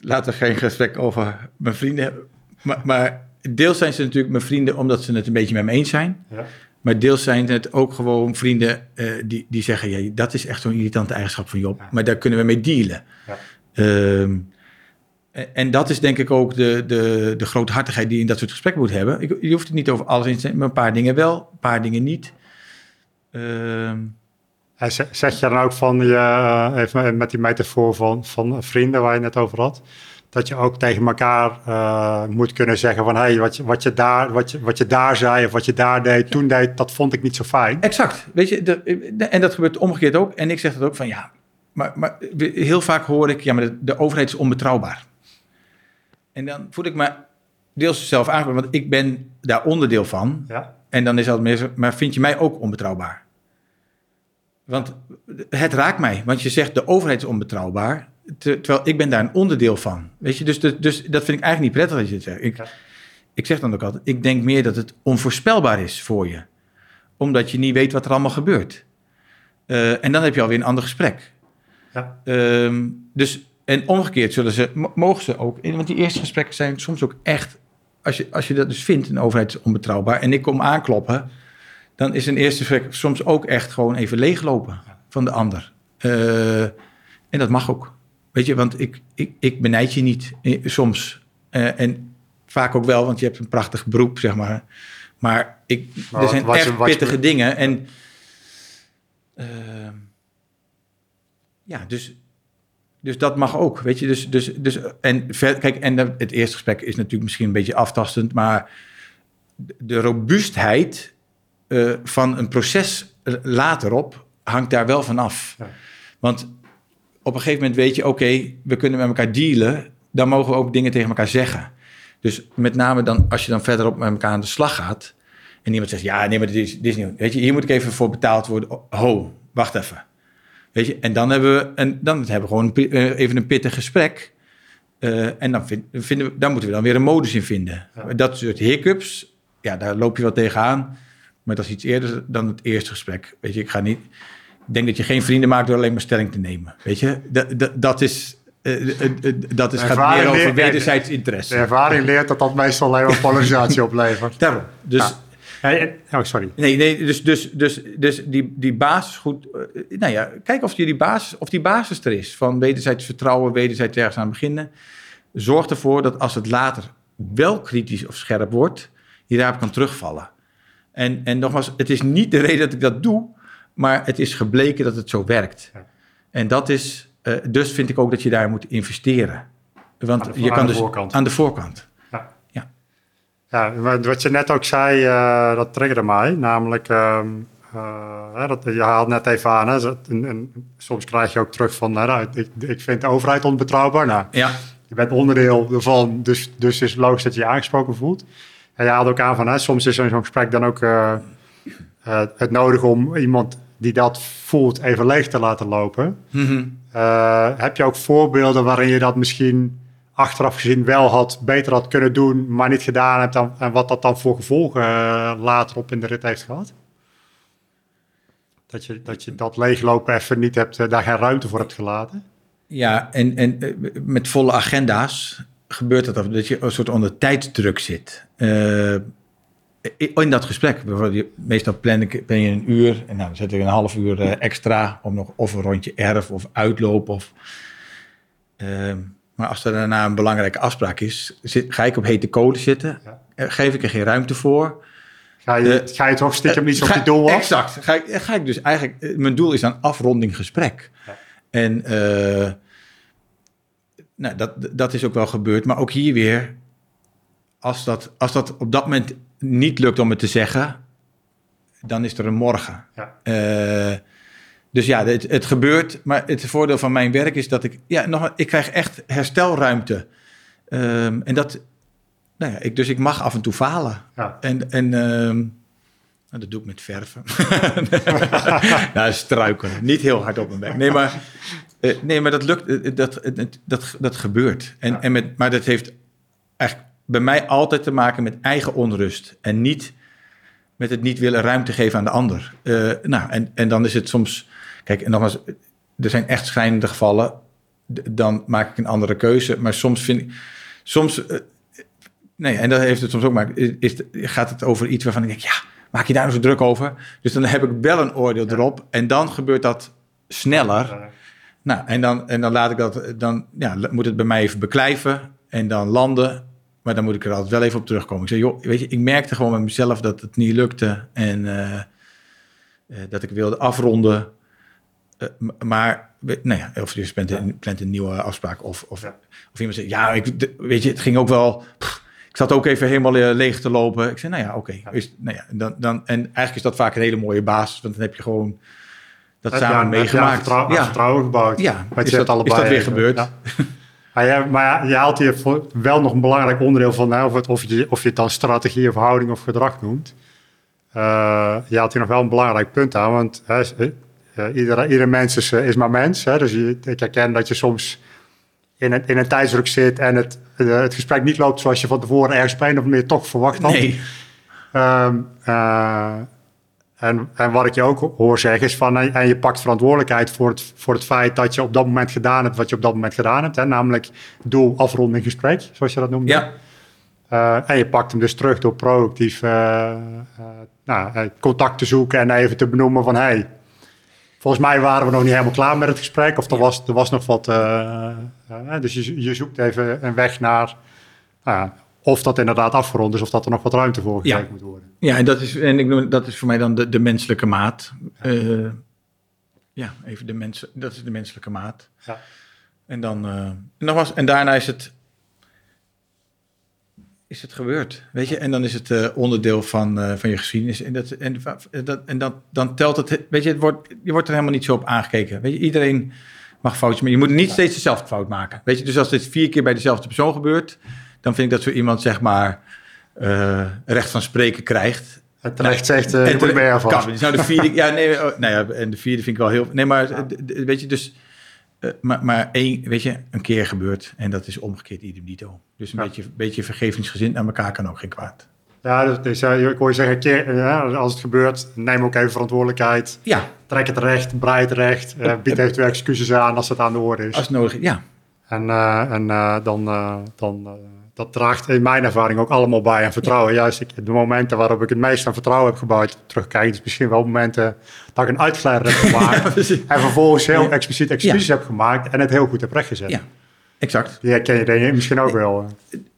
laten we geen gesprek over mijn vrienden hebben. Maar, maar deels zijn ze natuurlijk mijn vrienden omdat ze het een beetje met me eens zijn. Ja. Maar deels zijn het ook gewoon vrienden eh, die, die zeggen: ja, dat is echt zo'n irritante eigenschap van Job. Ja. Maar daar kunnen we mee dealen. Ja. Ehm, en- dat is denk ik ook de, de, de groothartigheid die je in dat soort gesprekken moet hebben. Ik, je hoeft het niet over alles in te zijn, maar een paar dingen wel, een paar dingen niet. Ehm, En zeg je dan ook van, je, eh, even met die metafoor van, van vrienden waar je het net over had, dat je ook tegen elkaar eh, moet kunnen zeggen van, hey, wat, je, wat, je daar, wat, je, wat je daar zei of wat je daar deed, toen deed, dat vond ik niet zo fijn. exact. Weet je, de, de- en dat gebeurt omgekeerd ook. En ik zeg dat ook van ja, maar, maar heel vaak hoor ik, ja, maar de, de overheid is onbetrouwbaar. En dan voel ik me deels zelf aangekomen, want ik ben daar onderdeel van. Ja, En dan is het meer zo, maar vind je mij ook onbetrouwbaar? Want het raakt mij, want je zegt de overheid is onbetrouwbaar, ter- terwijl ik ben daar een onderdeel van. Weet je, dus, dus, dus dat vind ik eigenlijk niet prettig dat je het zegt. Ik, Ja. ik zeg dan ook altijd, ik denk meer dat het onvoorspelbaar is voor je, omdat je niet weet wat er allemaal gebeurt. Eh, en dan heb je alweer een ander gesprek. ja, Ehm, dus, en omgekeerd zullen ze, mo- mogen ze ook, want die eerste gesprekken zijn soms ook echt, als je, als je dat dus vindt, een overheid is onbetrouwbaar, en ik kom aankloppen, dan is een eerste gesprek soms ook echt gewoon even leeglopen van de ander. Eh, en dat mag ook. Weet je, want ik, ik, ik benijd je niet eh, soms. Eh, en vaak ook wel, want je hebt een prachtig beroep, zeg maar. Maar ik, Maar er zijn wat echt wat pittige dingen. En ehm, ja, dus, dus dat mag ook, weet je. Dus, dus, dus, en ver, kijk, en het eerste gesprek is natuurlijk misschien een beetje aftastend, maar de- robuustheid eh, van een proces eh, laterop hangt daar wel van af. Ja. Want op een gegeven moment weet je, oké, we kunnen met elkaar dealen, dan mogen we ook dingen tegen elkaar zeggen. Dus met name dan, als je dan verderop met elkaar aan de slag gaat, en iemand zegt, ja, nee, maar dit is, dit is weet je, hier moet ik even voor betaald worden. Ho, wacht even. Weet je, en dan hebben we, en dan hebben we gewoon eh, even een pittig gesprek. Eh, en dan, vind, vinden we, dan moeten we dan weer een modus in vinden. Ja. Dat soort hiccups, ja, daar loop je wel tegenaan. Maar dat is iets eerder dan het eerste gesprek. Weet je, ik ga niet. Ik denk dat je geen vrienden maakt door alleen maar stelling te nemen. Weet je, dat, dat, dat is. Uh, dat is, gaat meer over wederzijds interesse. De ervaring leert dat dat meestal alleen maar polarisatie oplevert. Daarom. Dus, ja. Hey, oh, sorry. Nee, nee dus, dus, dus, dus die, die basis goed. nou ja, kijk of die, basis, of die basis er is. Van wederzijds vertrouwen, wederzijds ergens aan beginnen. Zorg ervoor dat als het later wel kritisch of scherp wordt, je daarop kan terugvallen. En, en nogmaals, het is niet de reden dat ik dat doe, maar het is gebleken dat het zo werkt. Ja. En dat is, uh, dus vind ik ook dat je daar moet investeren. Want je kan dus voorkant. aan de voorkant. Ja. ja. Ja, wat je net ook zei, uh, dat triggerde mij. Namelijk, uh, dat, je haalt net even aan, hè, en, en, soms krijg je ook terug van, nou, ik, ik vind de overheid onbetrouwbaar. Nou, ja. Je bent onderdeel ervan, dus, dus is logisch dat je je aangesproken voelt. En je haalt ook aan van, hè, soms is zo'n gesprek dan ook het nodig om iemand die dat voelt even leeg te laten lopen. Mm heb je ook voorbeelden waarin je dat misschien achteraf gezien wel had, beter had kunnen doen, maar niet gedaan hebt dan, en wat dat dan voor gevolgen later op in de rit heeft gehad? Dat je dat, je dat leeglopen even niet hebt, daar geen ruimte voor hebt gelaten? Ja, en, en met volle agenda's gebeurt dat, dat je een soort onder tijdsdruk zit. Uh, in dat gesprek, meestal plan, ik, ben je een uur en nou, dan zet ik een half uur uh, extra om nog of een rondje erf of uitlopen. Of, uh, maar als er daarna een belangrijke afspraak is, zit, ga ik op hete kolen zitten, ja. geef ik er geen ruimte voor. Ga je, ga je toch stiekem niet op je doel af? Exact. Ga ik, ga ik dus eigenlijk, mijn doel is een afronding gesprek. Ja. En nou, dat, dat is ook wel gebeurd. Maar ook hier weer, als dat, als dat op dat moment niet lukt om het te zeggen, dan is er een morgen. Ja. Uh, dus ja, het, het, gebeurt. Maar het voordeel van mijn werk is dat ik, ja, nog, ik krijg echt herstelruimte. Um, en dat, nou ja, ik, dus ik mag af en toe falen. Ja. En, en um, dat doe ik met verven. nou, struikelen. Niet heel hard op mijn weg. Nee, maar uh, nee, maar dat lukt, uh, dat, dat, dat, dat gebeurt. En, ja. en met, maar dat heeft eigenlijk bij mij altijd te maken met eigen onrust. En niet met het niet willen ruimte geven aan de ander. Uh, nou, en, en dan is het soms... Kijk, en nogmaals, er zijn echt schrijnende gevallen. Dan maak ik een andere keuze. Maar soms vind ik... Soms... nee, en dat heeft het soms ook maar. Is, gaat het over iets waarvan ik denk... Ja, maak je daar nou zo druk over? Dus dan heb ik wel een oordeel erop. En dan gebeurt dat sneller nou, en dan, en dan laat ik dat, dan ja, moet het bij mij even beklijven en dan landen. Maar dan moet ik er altijd wel even op terugkomen. Ik zeg, joh, weet je, ik merkte gewoon met mezelf dat het niet lukte en uh, uh, dat ik wilde afronden. Uh, maar, nou ja, of je plant een, plant een nieuwe afspraak of, of, of iemand zegt, ja, ik, weet je, het ging ook wel... Pff, ik zat ook even helemaal leeg te lopen. Ik zei, nou ja, oké. Okay. nou ja, dan, dan, en eigenlijk is dat vaak een hele mooie basis, want dan heb je gewoon dat samen ja, meegemaakt. Vertrouwen, ja. vertrouwen gebouwd. Ja, is, dat, allebei is dat weer gebeurd? Ja. maar, ja, maar je haalt hier wel nog een belangrijk onderdeel van, of, het, of, je, of je het dan strategie of houding of gedrag noemt. Uh, je haalt hier nog wel een belangrijk punt aan, want hè, uh, iedere, iedere mens is, is maar mens. Hè, dus je, ik herken dat je soms in een, in een tijdsdruk zit en het, het gesprek niet loopt zoals je van tevoren ergens een of meer toch verwacht had. Nee. Um, uh, en, en wat ik je ook hoor zeggen is van, en je pakt verantwoordelijkheid voor het, voor het feit dat je op dat moment gedaan hebt wat je op dat moment gedaan hebt. Hè, namelijk doel afronding gesprek, zoals je dat noemt. Ja. Uh, en je pakt hem dus terug door proactief uh, uh, nou, contact te zoeken en even te benoemen van, hey, volgens mij waren we nog niet helemaal klaar met het gesprek. Of er, was, er was nog wat, dus je, je zoekt even een weg naar nou of dat inderdaad afgerond is, of dat er nog wat ruimte voor gekregen moet worden. Ja, en dat is, en ik noem, dat is voor mij dan de, de menselijke maat. Ja. Uh, ja, even de mensen, dat is de menselijke maat. Ja. En dan, uh, nogmaals, en daarna is het, is het gebeurd, weet je? En dan is het uh, onderdeel van, van je geschiedenis. En, dat, en, dat, en dat, dan telt het, weet je, het wordt, je wordt er helemaal niet zo op aangekeken. Weet je, iedereen mag foutjes, maar je moet niet steeds dezelfde fout maken. Weet je, dus als dit vier keer bij dezelfde persoon gebeurt dan vind ik dat zo iemand zeg maar uh, recht van spreken krijgt. Het terecht zegt, uh, je moet meer van. Kan, nou de vierde, ja, nee, oh, nou ja, en de vierde vind ik wel heel... Nee, maar ja. weet je, dus... Uh, maar, maar één, weet je, een keer gebeurt en dat is omgekeerd idem dito. Dus een ja. beetje, beetje vergevingsgezind naar elkaar kan ook geen kwaad. Ja, dus, dus uh, ik hoor je zeggen, keer, als het gebeurt, neem ook even verantwoordelijkheid. Ja. Trek het recht, braai het recht, uh, bied eventueel excuses aan als het aan de orde is. Als het nodig is, ja. En, en dan, dan dat draagt in mijn ervaring ook allemaal bij aan vertrouwen. Ja. Juist de momenten waarop ik het meest aan vertrouwen heb gebouwd, terugkijken, is misschien wel momenten dat ik een uitgeleider heb gemaakt. ja, en vervolgens heel expliciet excuses heb gemaakt en het heel goed heb rechtgezet. Ja, exact. Die herken je denk ik misschien ook wel.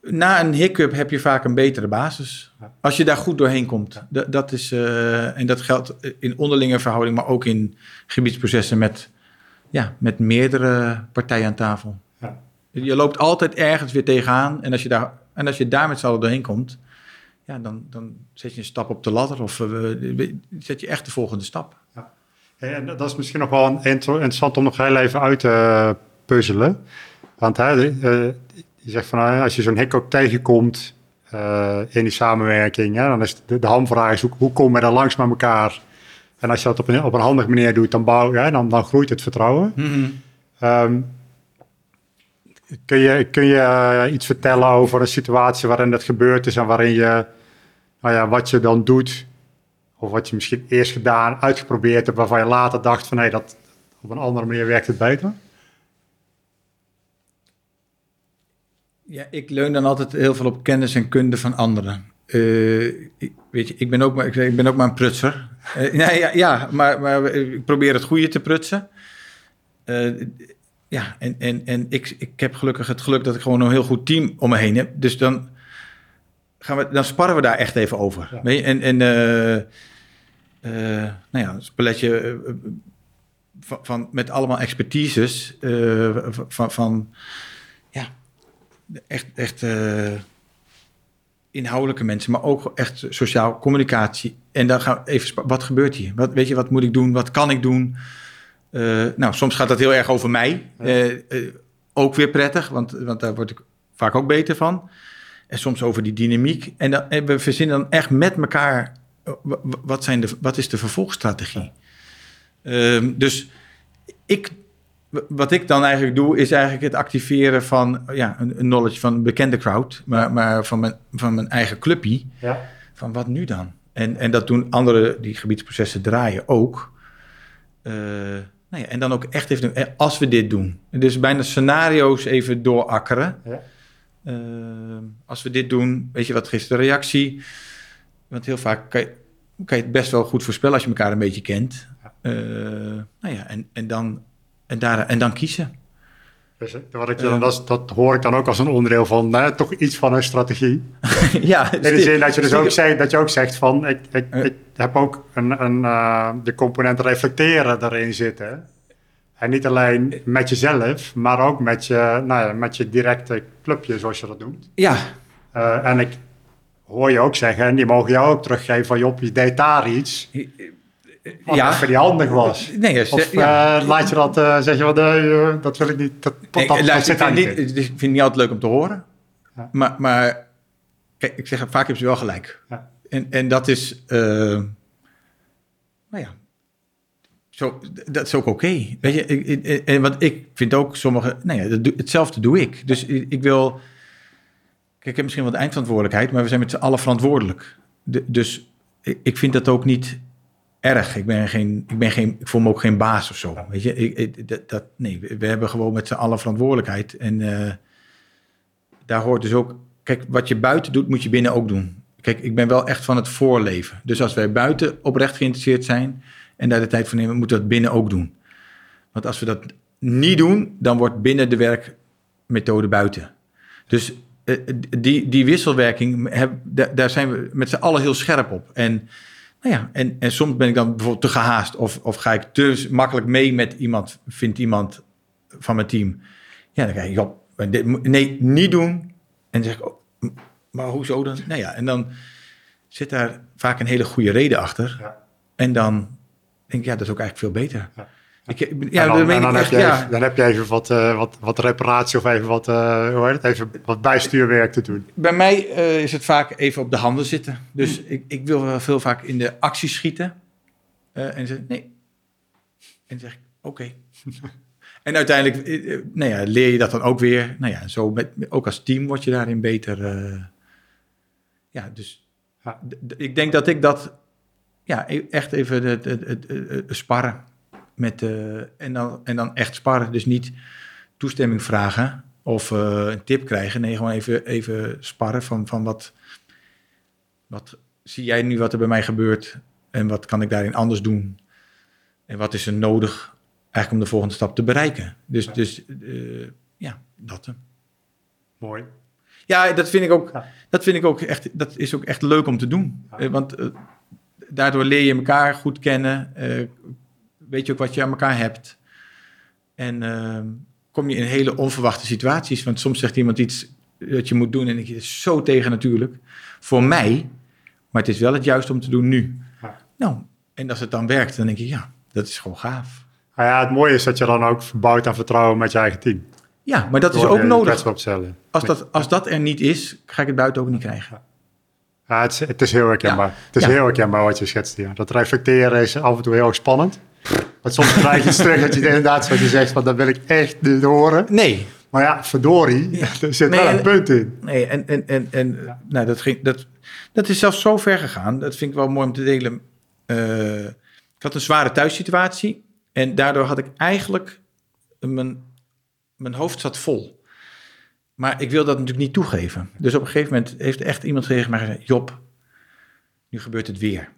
Na een hiccup heb je vaak een betere basis. Als je daar goed doorheen komt. Dat, dat is, uh, en dat geldt in onderlinge verhouding, maar ook in gebiedsprocessen met, ja, met meerdere partijen aan tafel. Je loopt altijd ergens weer tegenaan. En als je daar, en als je daar met z'n allen doorheen komt, ja, dan, dan zet je een stap op de ladder of uh, zet je echt de volgende stap. Ja. En dat is misschien nog wel interessant om nog heel even uit te puzzelen. Want hè, uh, je zegt van als je zo'n hiccup tegenkomt uh, in die samenwerking, hè, dan is de, de hamvraag is hoe, hoe kom je dan langs met elkaar? En als je dat op een, op een handige manier doet, dan, bouw, ja, dan, dan groeit het vertrouwen. Mm -hmm. um, Kun je, kun je uh, iets vertellen over een situatie waarin dat gebeurd is en waarin je, nou ja, wat je dan doet, of wat je misschien eerst gedaan, uitgeprobeerd hebt, waarvan je later dacht van hé, dat op een andere manier werkt het beter? Ja, ik leun dan altijd heel veel op kennis en kunde van anderen. Uh, ik, weet je, ik ben ook maar, ik, ben ook maar een prutser. Uh, ja, ja maar, maar ik probeer het goede te prutsen. Ja, en, en, en ik, ik heb gelukkig het geluk dat ik gewoon een heel goed team om me heen heb. Dus dan, gaan we, dan sparren we daar echt even over. Ja. Weet je? En, en uh, uh, nou ja, een spelletje uh, van, van, met allemaal expertises van, van ja, echt, echt inhoudelijke mensen, maar ook echt sociaal communicatie. En dan gaan we even, wat gebeurt hier? Wat, weet je, wat moet ik doen? Wat kan ik doen? Uh, nou, soms gaat dat heel erg over mij. Uh, uh, ook weer prettig, want, want daar word ik vaak ook beter van. En soms over die dynamiek. En, dan, en we verzinnen dan echt met elkaar... wat, zijn de, wat is de vervolgstrategie? Ehm, dus ik, wat ik dan eigenlijk doe... is eigenlijk het activeren van ja, een, een knowledge van een bekende crowd... maar, maar van, mijn, van mijn eigen clubje. Ja. Van wat nu dan? En, en dat doen andere die gebiedsprocessen draaien ook... Uh, nou ja, en dan ook echt even doen, als we dit doen. Dus bijna scenario's even doorakkeren. Ja. Uh, als we dit doen, weet je wat is de reactie? Want heel vaak kan je, kan je het best wel goed voorspellen als je elkaar een beetje kent. Uh, nou ja, en, en, dan, en, daar, en dan kiezen. Dus, wat ik dan, dat, dat, hoor ik dan ook als een onderdeel van nou, toch iets van een strategie. ja, in de zin dat je dus ook zegt, dat je ook zegt van ik, ik, ik heb ook een, een, uh, de component reflecteren daarin zitten. En niet alleen met jezelf, maar ook met je, nou ja, met je directe clubje, zoals je dat noemt. Ja. Uh, en ik hoor je ook zeggen, en die mogen jou ook teruggeven van Job, je deed daar iets. Ja. voor die handig was. Nee, of ja. uh, laat je dat, uh, zeg je wat, uh, dat wil ik niet. Dat, nee, dat, ik, niet, ik vind het niet altijd leuk om te horen. Ja. Maar, maar kijk, ik zeg, vaak hebben ze wel gelijk. Ja. En, en dat is, nou ja, zo, dat is ook oké. Okay. Weet je, ik, en wat ik vind ook sommige, nou ja, dat, hetzelfde doe ik. Dus ik, ik wil, kijk, ik heb misschien wel de eindverantwoordelijkheid, maar we zijn met z'n allen verantwoordelijk. De, dus ik, ik vind dat ook niet erg. Ik ben geen, ik ben geen, ik voel me ook geen baas of zo. Weet je, ik, dat, dat, nee, we hebben gewoon met z'n allen verantwoordelijkheid. En uh, daar hoort dus ook, kijk, wat je buiten doet, moet je binnen ook doen. Kijk, ik ben wel echt van het voorleven. Dus als wij buiten oprecht geïnteresseerd zijn en daar de tijd voor nemen, moeten we dat binnen ook doen. Want als we dat niet doen, dan wordt binnen de werkmethode buiten. Dus uh, die, die wisselwerking, daar zijn we met z'n allen heel scherp op. En nou ja, en, en soms ben ik dan bijvoorbeeld te gehaast of, of ga ik te makkelijk mee met iemand, vindt iemand van mijn team. Ja, dan ga je, joh, nee, niet doen. En dan zeg ik, oh, maar hoezo dan? Nou ja, en dan zit daar vaak een hele goede reden achter. Ja. En dan denk ik, ja, dat is ook eigenlijk veel beter. Ja. Ik, ja, dan, dan, dan, echt, heb je even, dan heb je even wat, uh, wat, wat reparatie of even wat, uh, hoe heet het, even wat bijstuurwerk te doen. Bij mij uh, is het vaak even op de handen zitten. Dus ik, ik wil wel veel vaak in de actie schieten. en zeg nee. En dan zeg ik, oké. Okay. en uiteindelijk nou ja, leer je dat dan ook weer. Nou ja, zo met, ook als team word je daarin beter. ja, dus ja. ik denk dat ik dat ja, e-, echt even het, het, het, sparren met en, dan, en dan echt sparren. Dus niet toestemming vragen of een tip krijgen. Nee, gewoon even, even sparren van, van wat, wat zie jij nu wat er bij mij gebeurt en wat kan ik daarin anders doen? En wat is er nodig eigenlijk om de volgende stap te bereiken? Dus ja, dus, uh, ja dat. Mooi. Ja, dat vind ik ook, dat vind ik ook echt, dat is ook echt leuk om te doen. Ja. Want uh, daardoor leer je elkaar goed kennen. Uh, weet je ook wat je aan elkaar hebt. En ehm, kom je in hele onverwachte situaties. Want soms zegt iemand iets dat je moet doen en ik is zo tegen natuurlijk. Voor mij, maar het is wel het juiste om te doen nu. Nou, en als het dan werkt, dan denk je, ja, dat is gewoon gaaf. Nou ja, het mooie is dat je dan ook bouwt aan vertrouwen met je eigen team. Ja, maar dat is ook nodig. Als dat, als dat er niet is, ga ik het buiten ook niet krijgen. Ja, het, is, het is heel herkenbaar. Het is heel herkenbaar wat je schetst hier. Dat reflecteren is af en toe heel erg spannend. Want soms krijg je terug dat je inderdaad zoals je zegt, van dat wil ik echt niet horen. Nee. Maar ja, verdorie, er zit nee, wel een punt in. Nee, en, en, en, en nou, dat, ging, dat, dat is zelfs zo ver gegaan. Dat vind ik wel mooi om te delen. Uh, ik had een zware thuissituatie. En daardoor had ik eigenlijk... Mijn, mijn hoofd zat vol. Maar ik wil dat natuurlijk niet toegeven. Dus op een gegeven moment heeft echt iemand tegen mij gezegd... Job, nu gebeurt het weer.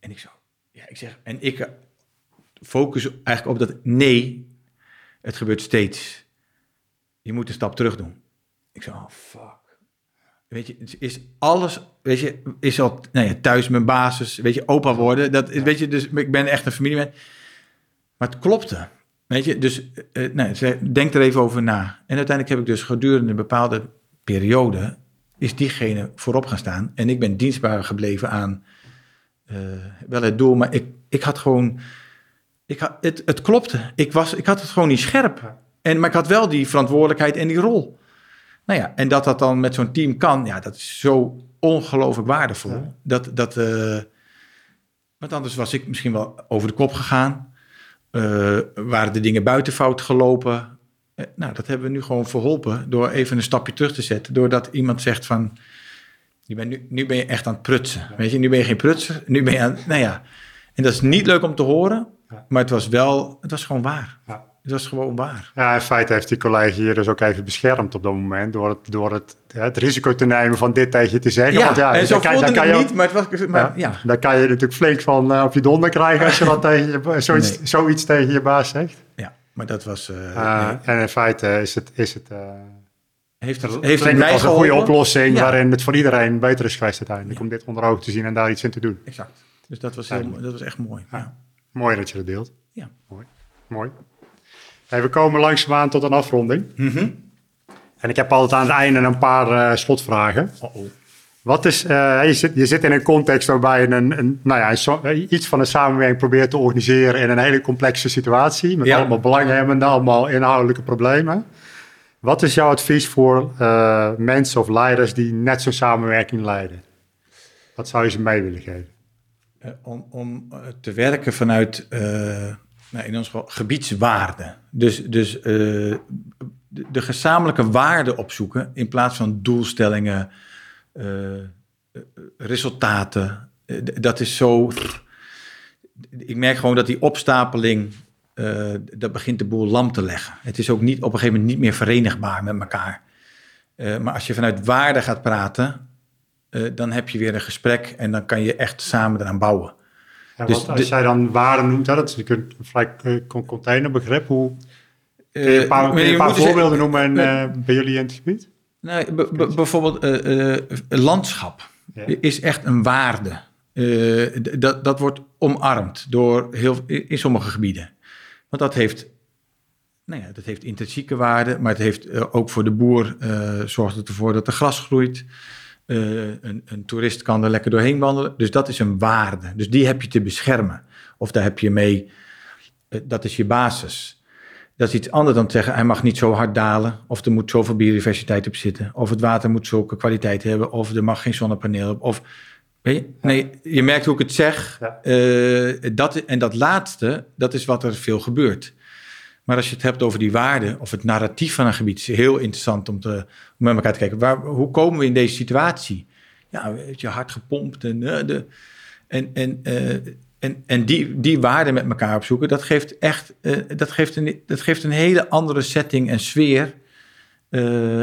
En ik zo... Ja, ik zeg... En ik focus eigenlijk op dat... Nee, het gebeurt steeds. Je moet een stap terug doen. Ik zo, oh fuck. Weet je, is alles, weet je, is al nou ja, thuis mijn basis, weet je, opa worden. Dat, weet je, dus ik ben echt een familie. Maar het klopte. Weet je, dus uh, nee, denk er even over na. En uiteindelijk heb ik dus gedurende een bepaalde periode, is diegene voorop gaan staan. En ik ben dienstbaar gebleven aan uh, wel het doel, maar ik, ik had gewoon, ik had, het, het klopte. Ik, was, ik had het gewoon niet scherp. En, maar ik had wel die verantwoordelijkheid en die rol. Nou ja, en dat dat dan met zo'n team kan, ja, dat is zo ongelooflijk waardevol. Dat, dat, uh, want anders was ik misschien wel over de kop gegaan. Uh, waren de dingen buiten fout gelopen. Uh, nou, dat hebben we nu gewoon verholpen door even een stapje terug te zetten. Doordat iemand zegt van, nu ben, nu, nu ben je echt aan het prutsen. Weet je, nu ben je geen prutser, nu ben je aan, nou ja. En dat is niet leuk om te horen, maar het was wel, het was gewoon waar. Ja. Dat is gewoon waar. Ja, in feite heeft die collega hier dus ook even beschermd op dat moment. Door het, door het, het risico te nemen van dit tegen je te zeggen. Ja, Want ja en zo kan, dan kan je niet, maar het was... Maar, ja, Dan kan je natuurlijk flink van uh, op je donder krijgen als je wat tegen je, zoiets, nee. zoiets tegen je baas zegt. Ja, maar dat was... Uh, uh, nee. En in feite is het... Is het heeft het, heeft het mij als een goede oplossing ja. waarin het voor iedereen beter is geweest uiteindelijk. Om dit onder ogen te zien en daar iets in te doen. Exact. Dus dat was, heel, dat was echt mooi. Mooi dat je dat deelt. Ja. Mooi. Mooi. Hey, we komen langzaamaan tot een afronding. Mm -hmm. En ik heb altijd aan het einde een paar uh, slotvragen. Uh -oh. Wat is, uh, je, zit, je zit in een context waarbij je een, een, nou ja, so, iets van een samenwerking probeert te organiseren in een hele complexe situatie. Met ja. allemaal belanghebbenden, allemaal inhoudelijke problemen. Wat is jouw advies voor mensen of leiders die net zo'n samenwerking leiden? Wat zou je ze mee willen geven? Om, om te werken vanuit nou, in ons geval gebiedswaarde. Dus, dus de, gezamenlijke waarden opzoeken in plaats van doelstellingen, resultaten. dat is zo. Ik merk gewoon dat die opstapeling. dat begint de boel lam te leggen. Het is ook niet, op een gegeven moment niet meer verenigbaar met elkaar. maar als je vanuit waarde gaat praten, dan heb je weer een gesprek en dan kan je echt samen eraan bouwen. Ja, dus als jij dan waarde noemt, dat is een vrij containerbegrip. Hoe, kun je een paar, uh, een paar voorbeelden noemen en, uh, bij jullie in het gebied? Nou, bijvoorbeeld landschap ja. is echt een waarde. dat, dat wordt omarmd door heel, in sommige gebieden. Want dat heeft, nou ja, dat heeft intrinsieke waarde, maar het heeft ook voor de boer zorgt het ervoor dat er gras groeit. Uh, een, een, toerist kan er lekker doorheen wandelen. Dus dat is een waarde. Dus die heb je te beschermen. Of daar heb je mee, uh, dat is je basis. Dat is iets anders dan te zeggen, hij mag niet zo hard dalen. Of er moet zoveel biodiversiteit op zitten. Of het water moet zulke kwaliteit hebben. Of er mag geen zonnepaneel op. Of, weet je? Nee, je merkt hoe ik het zeg. Ja. Uh, dat, en dat laatste, dat is wat er veel gebeurt. Maar als je het hebt over die waarde of het narratief van een gebied, is heel interessant om, te, met elkaar te kijken. Waar, hoe komen we in deze situatie? ja, weet je, hard gepompt. En, eh, de, en, en, eh, en, en die, die waarden met elkaar opzoeken, dat geeft echt eh, dat geeft een, dat geeft een hele andere setting en sfeer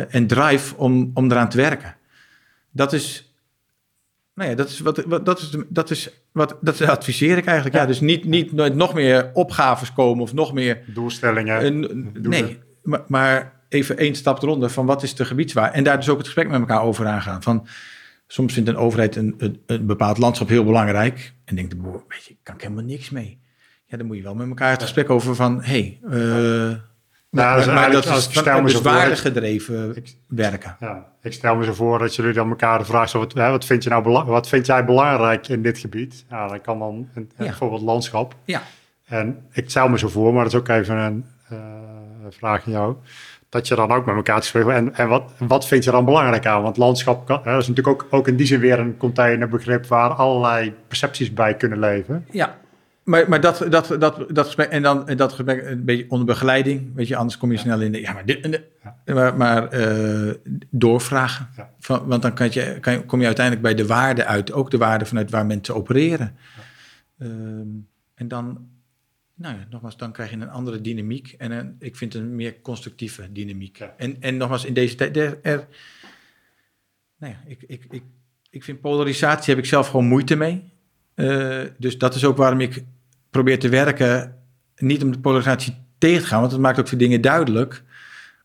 en drive om, om eraan te werken. Dat is, nou ja, dat is wat, dat is, dat is wat, dat adviseer ik eigenlijk. Ja, dus niet, niet nog meer opgaves komen of nog meer Doelstellingen. een- nee, maar, maar even één stap eronder van wat is de gebiedswaar. En daar dus ook het gesprek met elkaar over aangaan. Van, soms vindt een overheid een, een, een bepaald landschap heel belangrijk. En denkt de boer, weet je, kan ik helemaal niks mee. Ja, dan moet je wel met elkaar het gesprek over van, hé, hey, eh, Nou, dat maar, dat is ik stel me van zo voor dat- waardegedreven Ik- werken. Ja, ik stel me zo voor dat jullie dan elkaar de vraag stellen, wat, wat, vind je nou wat vind jij belangrijk in dit gebied? Ja, dan kan dan een, Ja. bijvoorbeeld landschap. Ja, En ik stel me zo voor, maar dat is ook even een eh, vraag aan jou, dat je dan ook met elkaar te spreken en, en wat, wat vind je dan belangrijk aan? Want landschap kan, hè, dat is natuurlijk ook, ook in die zin weer een containerbegrip waar allerlei percepties bij kunnen leven. ja. Maar, maar dat, dat, dat, dat gesprek, en dan dat gesprek een beetje onder begeleiding, weet je, anders kom je snel in de, ja, maar dit, maar, maar eh, doorvragen. Ja. Van, want dan kan je, kan kom je uiteindelijk bij de waarde uit, ook de waarde vanuit waar mensen opereren. Ehm, en dan, nou ja, nogmaals, dan krijg je een andere dynamiek en een, ik vind een meer constructieve dynamiek. En, en nogmaals, in deze tijd, er, er- nou ja, ik, ik, ik, ik vind polarisatie, heb ik zelf gewoon moeite mee. Eh, dus dat is ook waarom ik probeer te werken, niet om de polarisatie tegen te gaan, want dat maakt ook veel dingen duidelijk.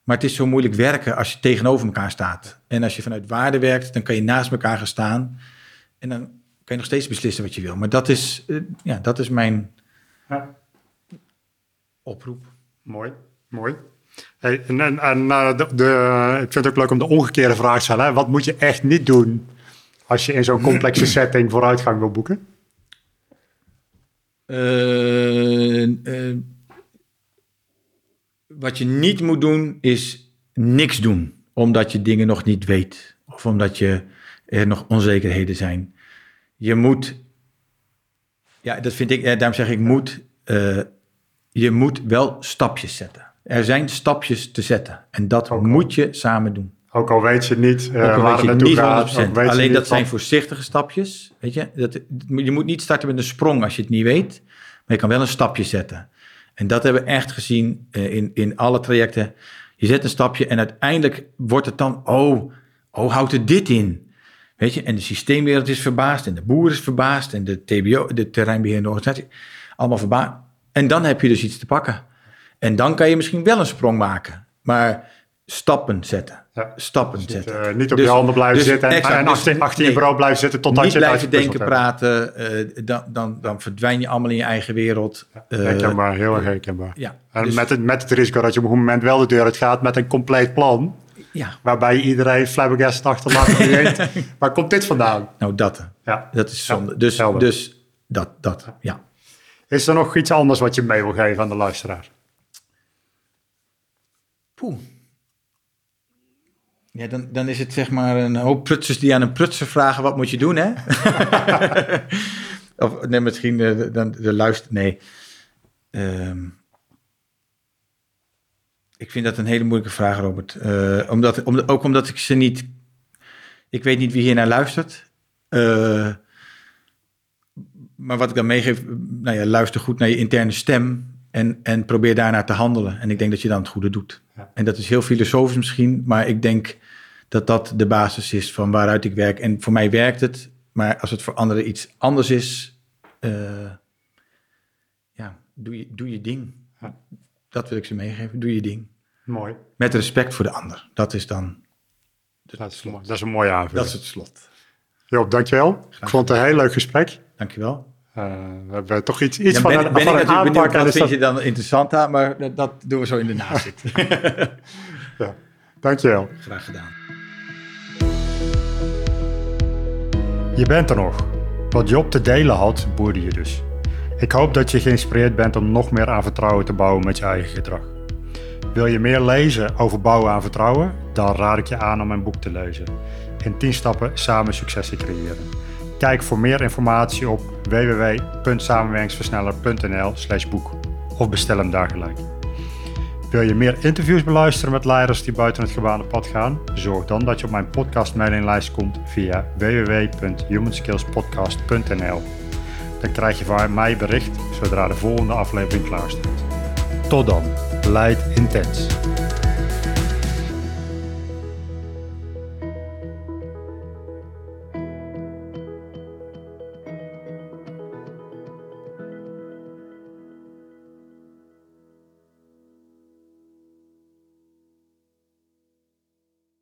Maar het is zo moeilijk werken als je tegenover elkaar staat. En als je vanuit waarde werkt, dan kan je naast elkaar gaan staan. En dan kan je nog steeds beslissen wat je wil. Maar dat is, eh, ja, dat is mijn Ja. oproep. Mooi, mooi. Hey, en en, en eh, de, de- ik vind het ook leuk om de omgekeerde vraag te stellen. Hè? Wat moet je echt niet doen als je in zo'n complexe setting vooruitgang wil boeken? Eh, eh, wat je niet moet doen, is niks doen. Omdat je dingen nog niet weet. Of omdat je, er nog onzekerheden zijn. Je moet, ja, dat vind ik, eh, daarom zeg ik moet. je moet wel stapjes zetten. Er zijn stapjes te zetten. En dat moet je samen doen. Ook al weet je niet eh, al waar het je naartoe gaat. 100%. ook weet je Alleen dat zijn voorzichtige stapjes. Weet je? Dat, je moet niet starten met een sprong als je het niet weet. Maar je kan wel een stapje zetten. En dat hebben we echt gezien eh, in, in alle trajecten. Je zet een stapje en uiteindelijk wordt het dan... Oh, oh houdt er dit in? Weet je? En de systeemwereld is verbaasd. En de boer is verbaasd. En de TBO, de terreinbeheerende organisatie. Allemaal verbaasd. En dan heb je dus iets te pakken. En dan kan je misschien wel een sprong maken. Maar stappen zetten. Ja. Stappen Niet, zetten. eh, niet op Dus- je handen blijven dus zitten en, exact, en dus achter, achter je bureau blijven zitten totdat niet je het blijven denken, praten, eh, dan, dan, dan verdwijn je allemaal in je eigen wereld. Eh, Herkenbaar, heel erg herkenbaar. ja, En dus- met, het, met het risico dat je op een moment wel de deur uit gaat met een compleet plan. ja, Waarbij iedereen flabbergasted achterlaat. en denkt, Waar komt dit vandaan? nou dat, Ja. dat is Ja, zonde. dus, helder. dus dat, dat, ja. Is er nog iets anders wat je mee wil geven aan de luisteraar? Poeh. Ja, dan, dan is het zeg maar een hoop prutsers die aan een prutser vragen, wat moet je doen, hè? of nee, misschien eh, dan de luister, nee. Ehm, ik vind dat een hele moeilijke vraag, Robert. Eh, omdat, om, ook omdat ik ze niet... Ik weet niet wie hier naar luistert. Eh, maar wat ik dan meegeef, nou ja, luister goed naar je interne stem en, en probeer daarnaar te handelen. En ik denk dat je dan het goede doet. Ja. En dat is heel filosofisch misschien, maar ik denk dat dat de basis is van waaruit ik werk. En voor mij werkt het, maar als het voor anderen iets anders is, eh, ja, doe je, doe je ding. Ja. Dat wil ik ze meegeven, doe je ding. Mooi. Met respect voor de ander. Dat is dan, Dat is, mooi. dat is een mooie dat aanvulling. is het slot. Joop, dankjewel. Ik vond het een heel leuk gesprek. Dankjewel. Eh, we hebben toch iets, iets Ja, van ben, een, ben van ik een benieuwd, aanpak. is vind dat- je dan interessant aan, maar dat, dat doen we zo in de nazit. ja. Dankjewel. Graag gedaan. Je bent er nog. Wat Job te delen had, boerde je dus. Ik hoop dat je geïnspireerd bent om nog meer aan vertrouwen te bouwen met je eigen gedrag. Wil je meer lezen over bouwen aan vertrouwen? Dan raad ik je aan om mijn boek te lezen. In 10 stappen samen succes te creëren. Kijk voor meer informatie op www.samenwerkingsversneller.nl slash boek of bestel hem daar gelijk. Wil je meer interviews beluisteren met leiders die buiten het gebaande pad gaan? Zorg dan dat je op mijn podcast mailinglijst komt via www.humanskillspodcast.nl. Dan krijg je van mij bericht zodra de volgende aflevering klaar staat. Tot dan, leid intens.